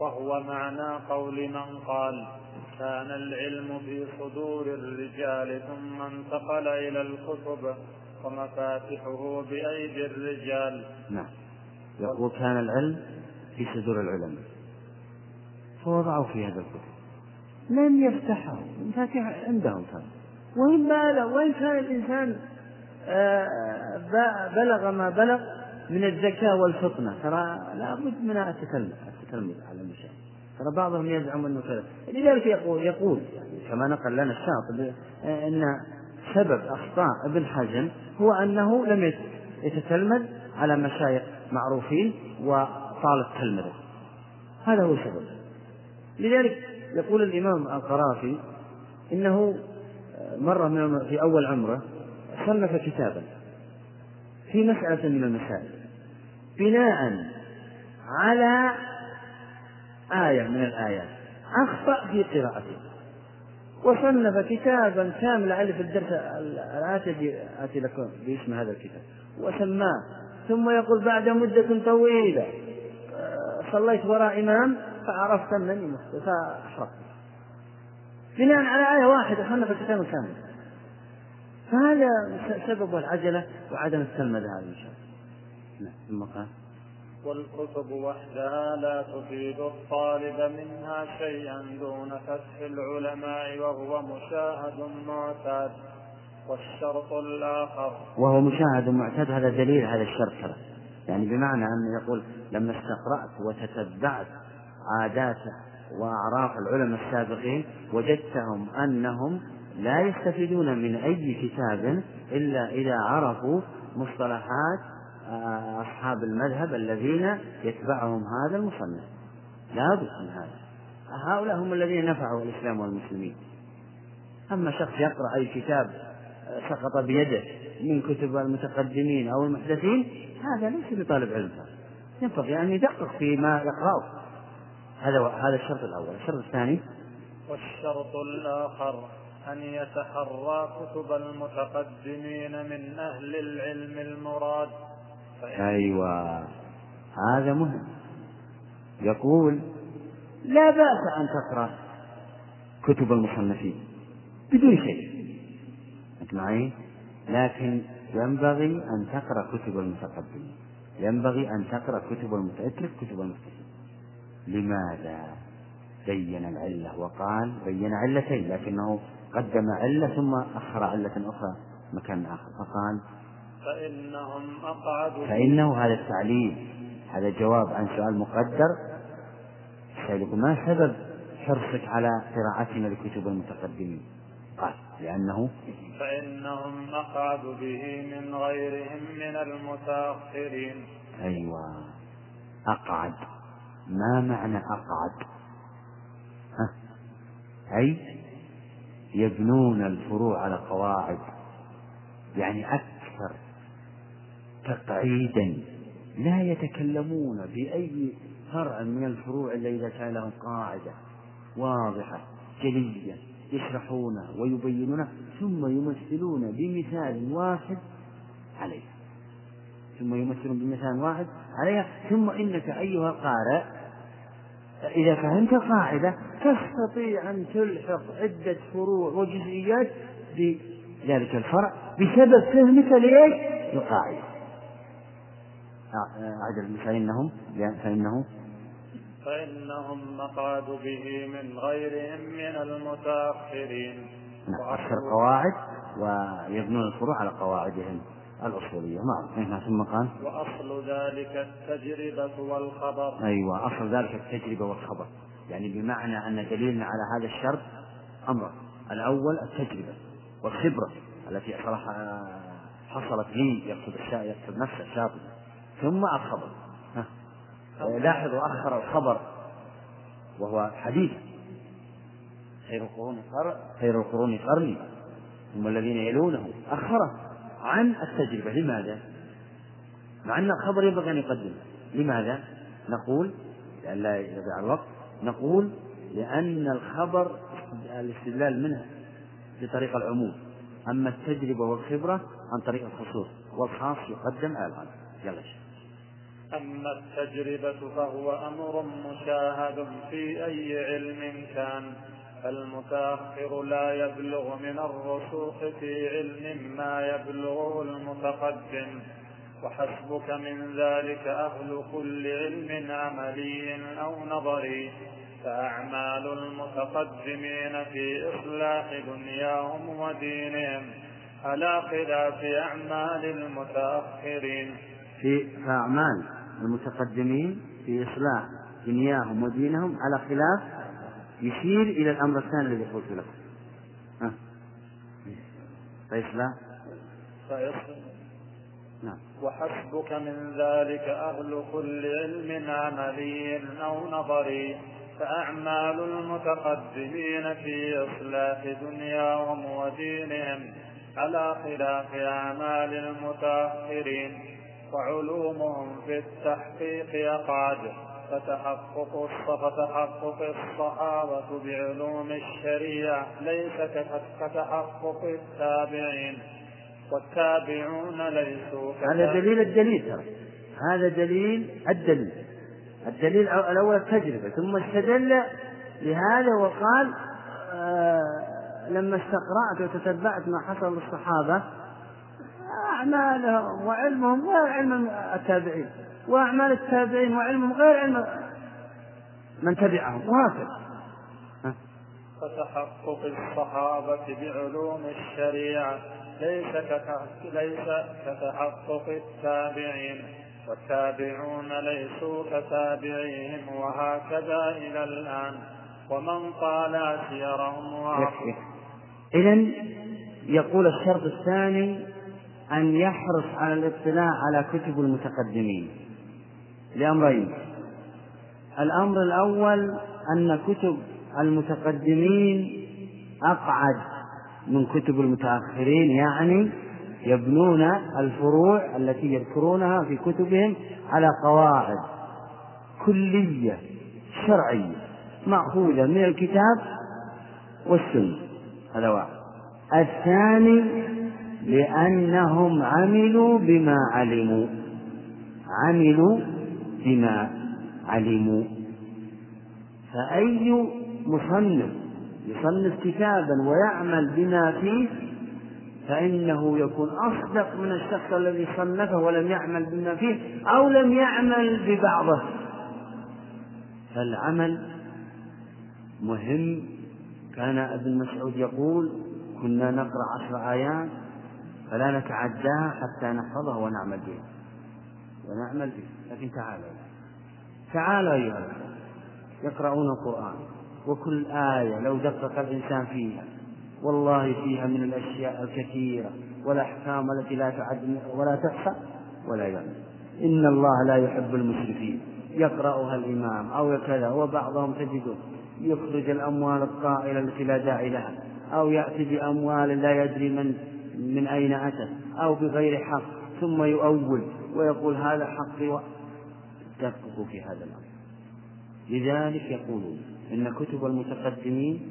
وهو معنى قول من قال كان العلم في صدور الرجال ثم انتقل إلى الكتب ومفاتحه بأيدي الرجال.
نعم. يقول كان العلم في صدور العلماء. فوضعوا في هذا الكتب. لم يفتحه المفاتيح عندهم كان وإن بلغ وإن كان الإنسان آه، بلغ ما بلغ من الذكاء والفطنة؟ ترى لابد من التكلم التكلم على المشاهد ترى بعضهم يزعم أنه كذا. لذلك يقول يقول يعني كما نقل لنا الشاطبي إن سبب أخطاء ابن حزم هو أنه لم يتتلمذ على مشايخ معروفين وطال التلمذه هذا هو السبب لذلك يقول الإمام القرافي إنه مرة من في أول عمره صنف كتابا في مسألة من المسائل بناء على آية من الآيات أخطأ في قراءته. وصنف كتابا كاملا ألف الدرس الآتي آتي لكم باسم هذا الكتاب. وسماه ثم يقول بعد مدة طويلة صليت وراء إمام فعرفت أنني فأحرقت. بناء على آية واحدة صنف كتابا كاملا فهذا سبب العجلة وعدم التلمذة هذا إن شاء الله. نعم ثم قال
والكتب وحدها لا تفيد الطالب منها شيئا دون فتح العلماء وهو مشاهد معتاد والشرط الآخر.
وهو مشاهد معتاد هذا دليل هذا الشرط يعني بمعنى أنه يقول لما استقرأت وتتبعت عادات وأعراف العلماء السابقين وجدتهم أنهم لا يستفيدون من أي كتاب إلا إذا عرفوا مصطلحات آه، أصحاب المذهب الذين يتبعهم هذا المصنف. لا بد من هذا. هؤلاء هم الذين نفعوا الإسلام والمسلمين. أما شخص يقرأ أي كتاب آه، سقط بيده من كتب المتقدمين أو المحدثين هذا ليس بطالب علم. ينبغي أن يدقق فيما يقرأه. هذا هذا الشرط الأول، الشرط الثاني.
والشرط الآخر أن يتحرى كتب المتقدمين من أهل العلم المراد.
أيوة. هذا مهم. يقول لا بأس أن تقرأ كتب المصنفين بدون شيء. أنت معي؟ لكن ينبغي أن تقرأ كتب المتقدمين. ينبغي أن تقرأ كتب المتأتلف كتب المتقدمين لماذا؟ بين العلة وقال بين علتين لكنه قدم علة ثم أخر علة أخرى مكان آخر. فقال
فإنهم أقعد
فإنه هذا التعليل. هذا جواب عن سؤال مقدر. سألك ما سبب حرصك على قراءتنا لكتب المتقدمين؟ قال لأنه
فإنهم أقعد به من غيرهم من المتأخرين.
أيوة. أقعد. ما معنى أقعد؟ ها؟ أي يبنون الفروع على قواعد. يعني أكثر تقعيدا. لا يتكلمون بأي فرع من الفروع إلا إذا كان لهم قاعدة واضحة جلية. يشرحونه ويبينونه ثم يمثلون بمثال واحد عليها ثم يمثلون بمثال واحد عليها ثم إنك أيها القارئ إذا فهمت القاعدة تستطيع أن تلحق عدة فروع وجزئيات بذلك الفرع بسبب فهمك لإيش؟ للقاعدة. أعدل فإنهم فإنه
فإنهم مقعد به من غيرهم من المتأخرين.
نعم أكثر قواعد ويبنون الفروع على قواعدهم. الأصولية نعم ثم قال
وأصل ذلك التجربة والخبر
أيوة أصل ذلك التجربة والخبر يعني بمعنى أن دليلنا على هذا الشرط أمر الأول التجربة والخبرة التي حصلت لي يقصد يقصد نفسه الشاطئ ثم الخبر. لاحظوا أخر الخبر وهو حديث. خير القرون خير القرون قرني ثم الذين يلونه أخره عن التجربة. لماذا؟ مع أن الخبر ينبغي أن يقدم لماذا؟ نقول لأن لا يضيع الوقت. نقول لأن الخبر الاستدلال منه بطريق العموم. أما التجربة والخبرة عن طريق الخصوص والخاص يقدم على العام يلا شيخ.
أما التجربة فهو أمر مشاهد في أي علم كان فالمتأخر لا يبلغ من الرسوخ في علم ما يبلغه المتقدم. وحسبك من ذلك أهل كل علم عملي أو نظري. فأعمال المتقدمين في إصلاح دنياهم ودينهم على خلاف أعمال المتأخرين.
في أعمال. المتقدمين في إصلاح دنياهم ودينهم على خلاف يشير إلى الأمر الثاني الذي قلت لكم. ها؟ فإصلاح؟
نعم. وحسبك من ذلك أهل كل علم عملي أو نظري فأعمال المتقدمين في إصلاح دنياهم ودينهم على خلاف أعمال المتأخرين. وعلومهم في التحقيق أقعد. فتحقق فتحقق الصحابة بعلوم الشريعة. ليس كتحقق التابعين. والتابعون ليسوا
هذا دليل الدليل ترى. هذا دليل الدليل. الدليل الأول التجربة ثم استدل لهذا وقال آه لما استقرأت وتتبعت ما حصل للصحابة أعمالهم وعلمهم غير علم التابعين وأعمال التابعين وعلمهم غير علم من تبعهم وهكذا.
فتحقق الصحابة بعلوم الشريعة ليس ليس كتحقق التابعين والتابعون ليسوا كتابعيهم وهكذا إلى الآن. ومن طال سيرهم
إذا يقول الشرط الثاني أن يحرص على الاطلاع على كتب المتقدمين. لأمرين. الأمر الأول أن كتب المتقدمين أقعد من كتب المتأخرين يعني يبنون الفروع التي يذكرونها في كتبهم على قواعد كلية شرعية مأخوذة من الكتاب والسنة. هذا واحد. الثاني لأنهم عملوا بما علموا. عملوا بما علموا. فأي مصنف يصنف كتابا ويعمل بما فيه فإنه يكون أصدق من الشخص الذي صنفه ولم يعمل بما فيه أو لم يعمل ببعضه. فالعمل مهم. كان ابن مسعود يقول كنا نقرأ عشر آيات فلا نتعداها حتى نحفظها ونعمل بها ونعمل بها لكن تعالوا. تعالوا أيها يقرؤون القرآن. وكل آية لو دقق الإنسان فيها والله فيها من الأشياء الكثيرة والأحكام التي لا تعد ولا تحصى ولا يعلم. إن الله لا يحب المسرفين يقرأها الإمام أو كذا وبعضهم تجده يخرج الأموال الطائلة التي لا داعي لها أو يأتي بأموال لا يدري من من أين أتت أو بغير حق ثم يؤول ويقول هذا حقي. دققوا في هذا الأمر. لذلك يقولون إن كتب المتقدمين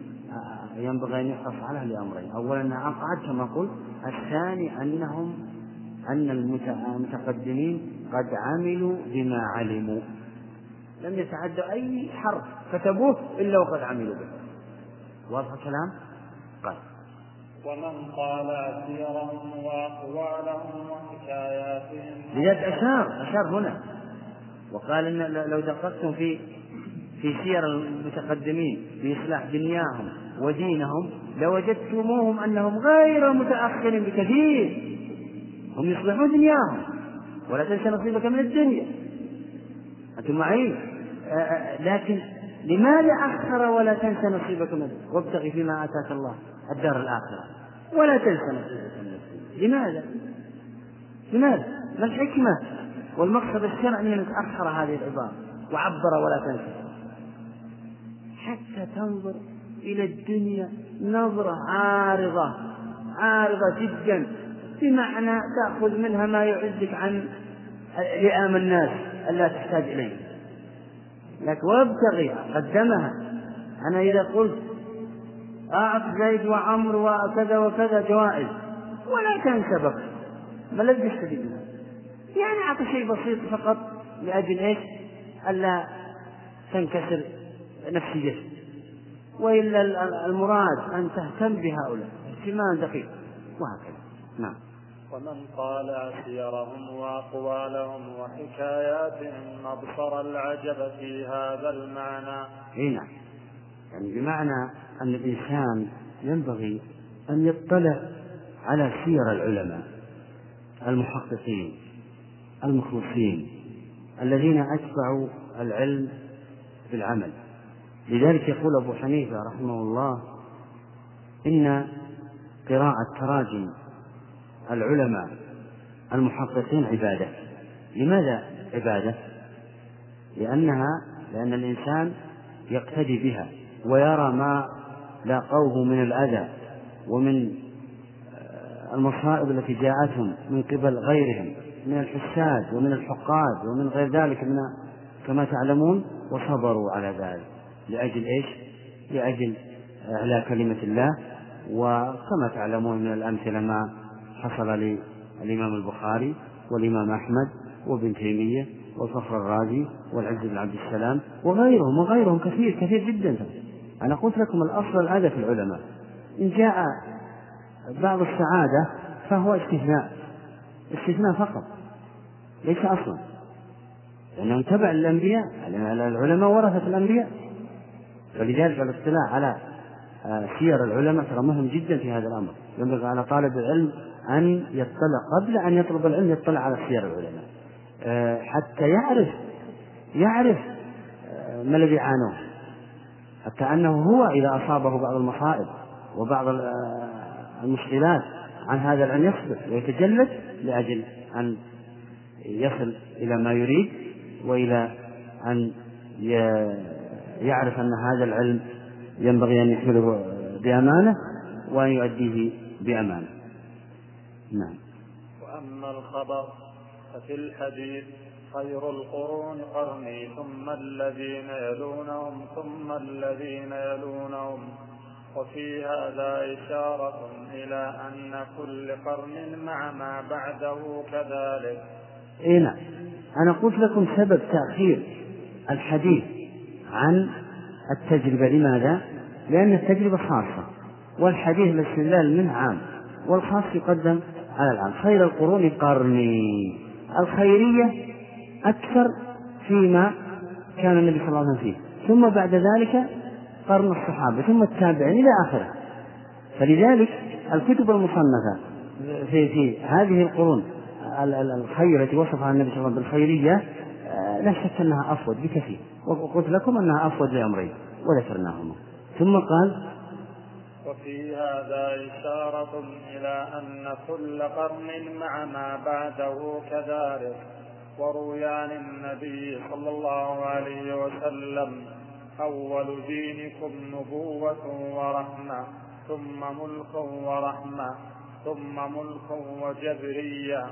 ينبغي أن يحرص عليها لأمرين أولا أنها أقعد كما قلت الثاني أنهم أن المتقدمين قد عملوا بما علموا. لم يتعدوا أي حرف كتبوه إلا وقد عملوا به. واضح الكلام؟
ومن قال سيرهم وأقوالهم وحكاياتهم.
لذلك أشار أشار هنا. وقال إن لو دققتم في في سير المتقدمين في إصلاح دنياهم ودينهم لوجدتموهم أنهم غير متأخرين بكثير. هم يصلحون دنياهم. ولا تنسى نصيبك من الدنيا. أنتم معي؟ لكن لماذا أخر ولا تنسى نصيبك من الدنيا؟ وابتغي فيما آتاك الله. الدار الآخرة. ولا تنسى الدنيا لماذا؟ لماذا؟ ما الحكمة والمقصد الشرعي أن تأخر هذه العبارة. وعبر ولا تنسى. حتى تنظر إلى الدنيا نظرة عارضة. عارضة جدا. بمعنى تأخذ منها ما يعزك عن لئام الناس ألا تحتاج إليه. لكن وابتغي قدمها. أنا إذا قلت أعط زيد وعمر وكذا وكذا جوائز. ولا تنسى بقى ما يستفيد منها؟ يعني أعطي شيء بسيط فقط لأجل إيش؟ ألا تنكسر نفسيته وإلا المراد أن تهتم بهؤلاء. اهتمام دقيق. وهكذا. نعم.
ومن طالع سيرهم وأقوالهم وحكاياتهم أبصر العجب في هذا المعنى.
اي نعم. يعني بمعنى أن الإنسان ينبغي أن يطلع على سير العلماء المحققين المخلصين الذين أتبعوا العلم بالعمل لذلك يقول أبو حنيفة رحمه الله إن قراءة تراجم العلماء المحققين عبادة لماذا عبادة؟ لأنها لأن الإنسان يقتدي بها ويرى ما لاقوه من الأذى ومن المصائب التي جاءتهم من قبل غيرهم من الحساد ومن الحقاد ومن غير ذلك من كما تعلمون وصبروا على ذلك لأجل إيش؟ لأجل إعلاء كلمة الله وكما تعلمون من الأمثلة ما حصل للإمام البخاري والإمام أحمد وابن تيمية والفخر الرازي والعز بن عبد السلام وغيرهم وغيرهم كثير كثير جدا أنا قلت لكم الأصل العادة في العلماء. إن جاء بعض السعادة فهو استثناء. استثناء فقط. ليس أصلا. لأنهم تبع الأنبياء. العلماء ورثة الأنبياء. فلذلك الاطلاع على سير العلماء ترى مهم جدا في هذا الأمر. ينبغي على طالب العلم أن يطلع قبل أن يطلب العلم يطلع على سير العلماء. آه، حتى يعرف يعرف آه، ما الذي عانوه. حتى أنه هو إذا أصابه بعض المصائب وبعض المشكلات عن هذا العلم يصبر ويتجلد لأجل أن يصل إلى ما يريد وإلى أن يعرف أن هذا العلم ينبغي أن يحمله بأمانة وأن يؤديه بأمانة. نعم.
وأما الخبر ففي الحديث خير القرون قرني ثم الذين يلونهم ثم الذين يلونهم. وفي هذا إشارة إلى أن كل قرن مع ما بعده كذلك.
إيه نعم. أنا قلت لكم سبب تأخير الحديث عن التجربة. لماذا؟ لأن التجربة خاصة والحديث الاستدلال منه عام والخاص يقدم على العام. خير القرون قرني. الخيرية أكثر فيما كان النبي صلى الله عليه وسلم فيه. ثم بعد ذلك قرن الصحابة ثم التابعين إلى آخره. فلذلك الكتب المصنفة في في هذه القرون الخير التي وصفها النبي صلى الله عليه وسلم بالخيرية آه، لا شك أنها أفضل بكثير. وقلت لكم أنها أفضل لأمرين وذكرناهما. ثم قال
وفي هذا إشارة إلى أن كل قرن مع ما بعده كذلك. وروي عن النبي صلى الله عليه وسلم أول دينكم نبوة ورحمة ثم ملك ورحمة ثم ملك وجبرية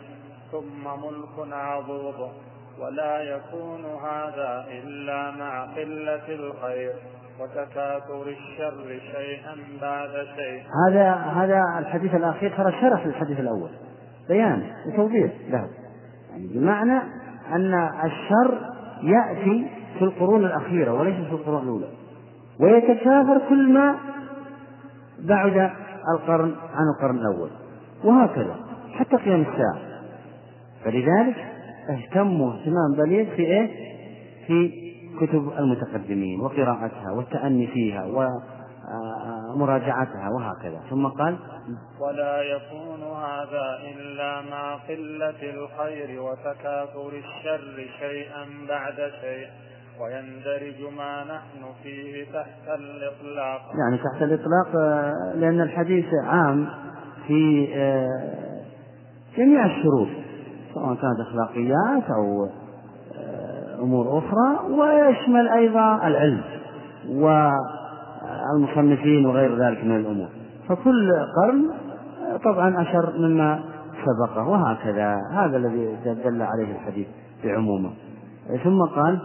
ثم ملك عضوض ولا يكون هذا إلا مع قلة الخير وتكاثر الشر شيئا بعد شيء.
هذا هذا الحديث الأخير ترى شرح للحديث الأول. بيان وتوضيح له. يعني بمعنى أن الشر يأتي في القرون الأخيرة وليس في القرون الأولى. ويتكاثر كل ما بعد القرن عن القرن الأول. وهكذا حتى قيام الساعة. فلذلك اهتموا اهتمام بليغ في إيه؟ في كتب المتقدمين وقراءتها والتأني فيها ومراجعتها وهكذا. ثم قال
ولا يكون هذا إلا مع قلة الخير وتكاثر الشر شيئا بعد شيء ويندرج ما نحن فيه تحت الإطلاق.
يعني تحت الإطلاق آه، لأن الحديث عام في آه، جميع الشروط سواء كانت أخلاقيات أو أمور أخرى ويشمل أيضا العلم والمصنفين وغير ذلك من الأمور. فكل قرن طبعا أشر مما سبقه وهكذا. هذا الذي دل عليه الحديث بعمومه. ثم قال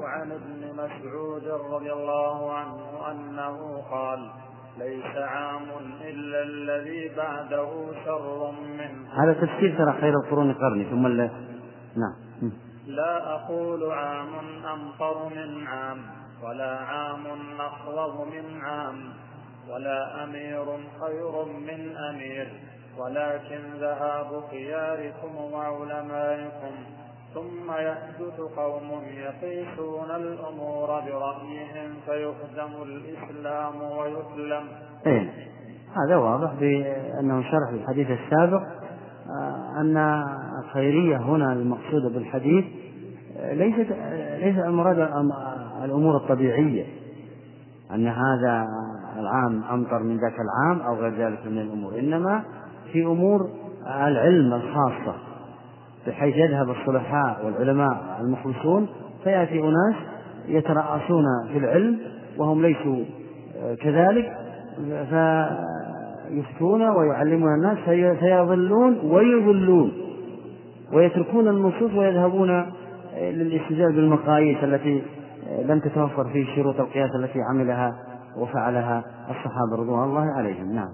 وعن ابن مسعود رضي الله عنه أنه قال ليس عام إلا الذي بعده شر منه.
هذا تفسير ترى خير القرون قرني ثم. نعم.
لا أقول عام أمطر من عام. ولا عام أخلظ من عام ولا أمير خير من أمير ولكن ذهاب خياركم وعلمائكم ثم يحدث قوم يقيسون الأمور برأيهم فيهدم الإسلام ويسلم.
إيه. هذا واضح بأنه شرح الحديث السابق آه، أن الخيرية هنا المقصودة بالحديث آه، ليست ليس المراد الأمور الطبيعية أن هذا العام أمطر من ذاك العام أو غير ذلك من الأمور إنما في أمور العلم الخاصة بحيث يذهب الصلحاء والعلماء المخلصون فيأتي أناس يترأسون في العلم وهم ليسوا كذلك فيفتون ويعلمون الناس فيضلون ويضلون ويتركون النصوص ويذهبون للاستدلال بالمقاييس التي لم تتوفر في شروط القياس التي عملها وفعلها الصحابة رضوان الله عليهم. نعم.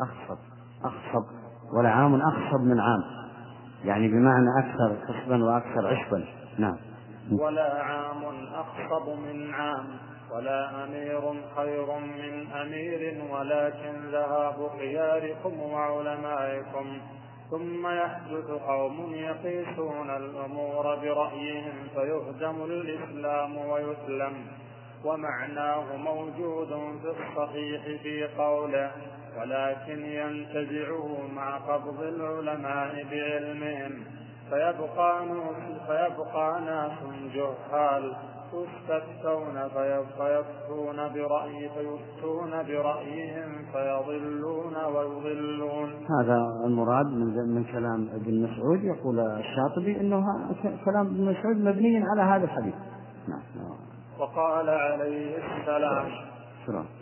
أخصب أخصب ولا عام أخصب من عام. يعني بمعنى أكثر خصبا وأكثر عشبا. نعم.
ولا عام أخصب من عام. ولا أمير خير من أمير. ولكن ذهاب خياركم وعلمائكم. ثم يحدث قوم يقيسون الأمور برأيهم فيهدم الإسلام ويسلم. ومعناه موجود في الصحيح في قوله ولكن ينتزعه مع قبض العلماء بعلمهم. فيبقى فيبقى ناس جهال يستفتون فيفتون برأي فيفتون برأيهم فيضلون ويضلون.
هذا المراد من من كلام ابن مسعود. يقول الشاطبي إنه كلام ابن مسعود مبني على هذا الحديث. نعم.
وقال عليه السلام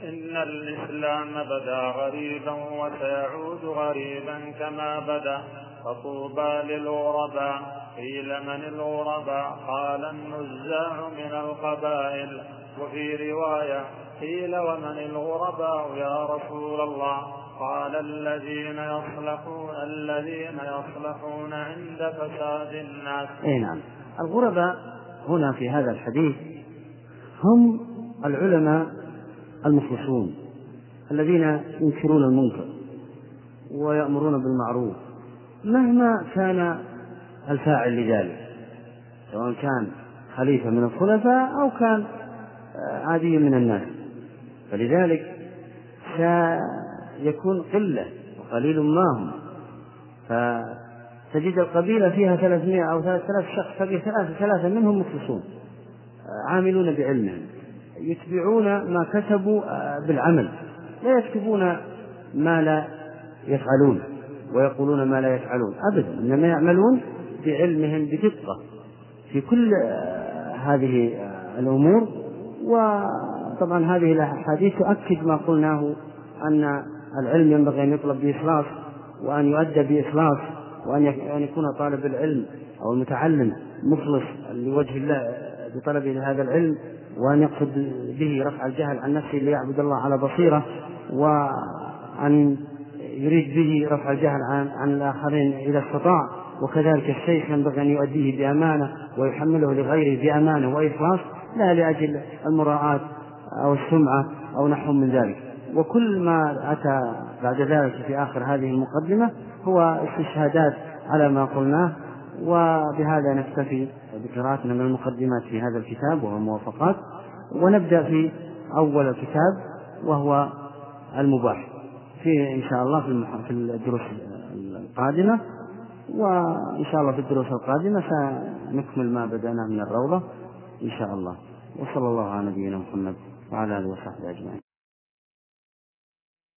إن الإسلام بدا غريبا وسيعود غريبا كما بدا. فطوبى للغرباء قيل من الغرباء؟ قال النزاع من القبائل. وفي رواية قيل ومن الغرباء يا رسول الله؟ قال الذين يصلحون الذين يصلحون عند فساد الناس.
إي نعم. الغرباء هنا في هذا الحديث هم العلماء المخلصون الذين ينكرون المنكر ويأمرون بالمعروف مهما كان الفاعل لذلك سواء كان خليفة من الخلفاء أو كان عادي من الناس. فلذلك سيكون قلة وقليل ما هم. فتجد القبيلة فيها ثلاثمائة أو ثلاثة آلاف شخص ففي ثلاثة ثلاثة منهم مخلصون عاملون بعلمهم. يتبعون ما كتبوا بالعمل. لا يكتبون ما لا يفعلون ويقولون ما لا يفعلون أبدا إنما يعملون بعلمهم بدقة في كل هذه الأمور. وطبعا هذه الأحاديث تؤكد ما قلناه أن العلم ينبغي أن يطلب بإخلاص وأن يؤدى بإخلاص وأن يكون طالب العلم أو المتعلم مخلص لوجه الله بطلبه لهذا العلم. وأن يقصد به رفع الجهل عن نفسه ليعبد الله على بصيرة وأن يريد به رفع الجهل عن, عن الآخرين إذا استطاع. وكذلك الشيخ ينبغي أن يؤديه بأمانة ويحمله لغيره بأمانة وإخلاص لا لأجل المراعاة أو السمعة أو نحو من ذلك. وكل ما أتى بعد ذلك في آخر هذه المقدمة هو استشهادات على ما قلناه وبهذا نكتفي. بقراءتنا من المقدمات في هذا الكتاب وهو الموافقات ونبدأ في أول الكتاب وهو المباح في إن شاء الله في الدروس القادمة وإن شاء الله في الدروس القادمة سنكمل ما بدأنا من الروضة إن شاء الله. وصلى الله على نبينا محمد وعلى آله وصحبه أجمعين.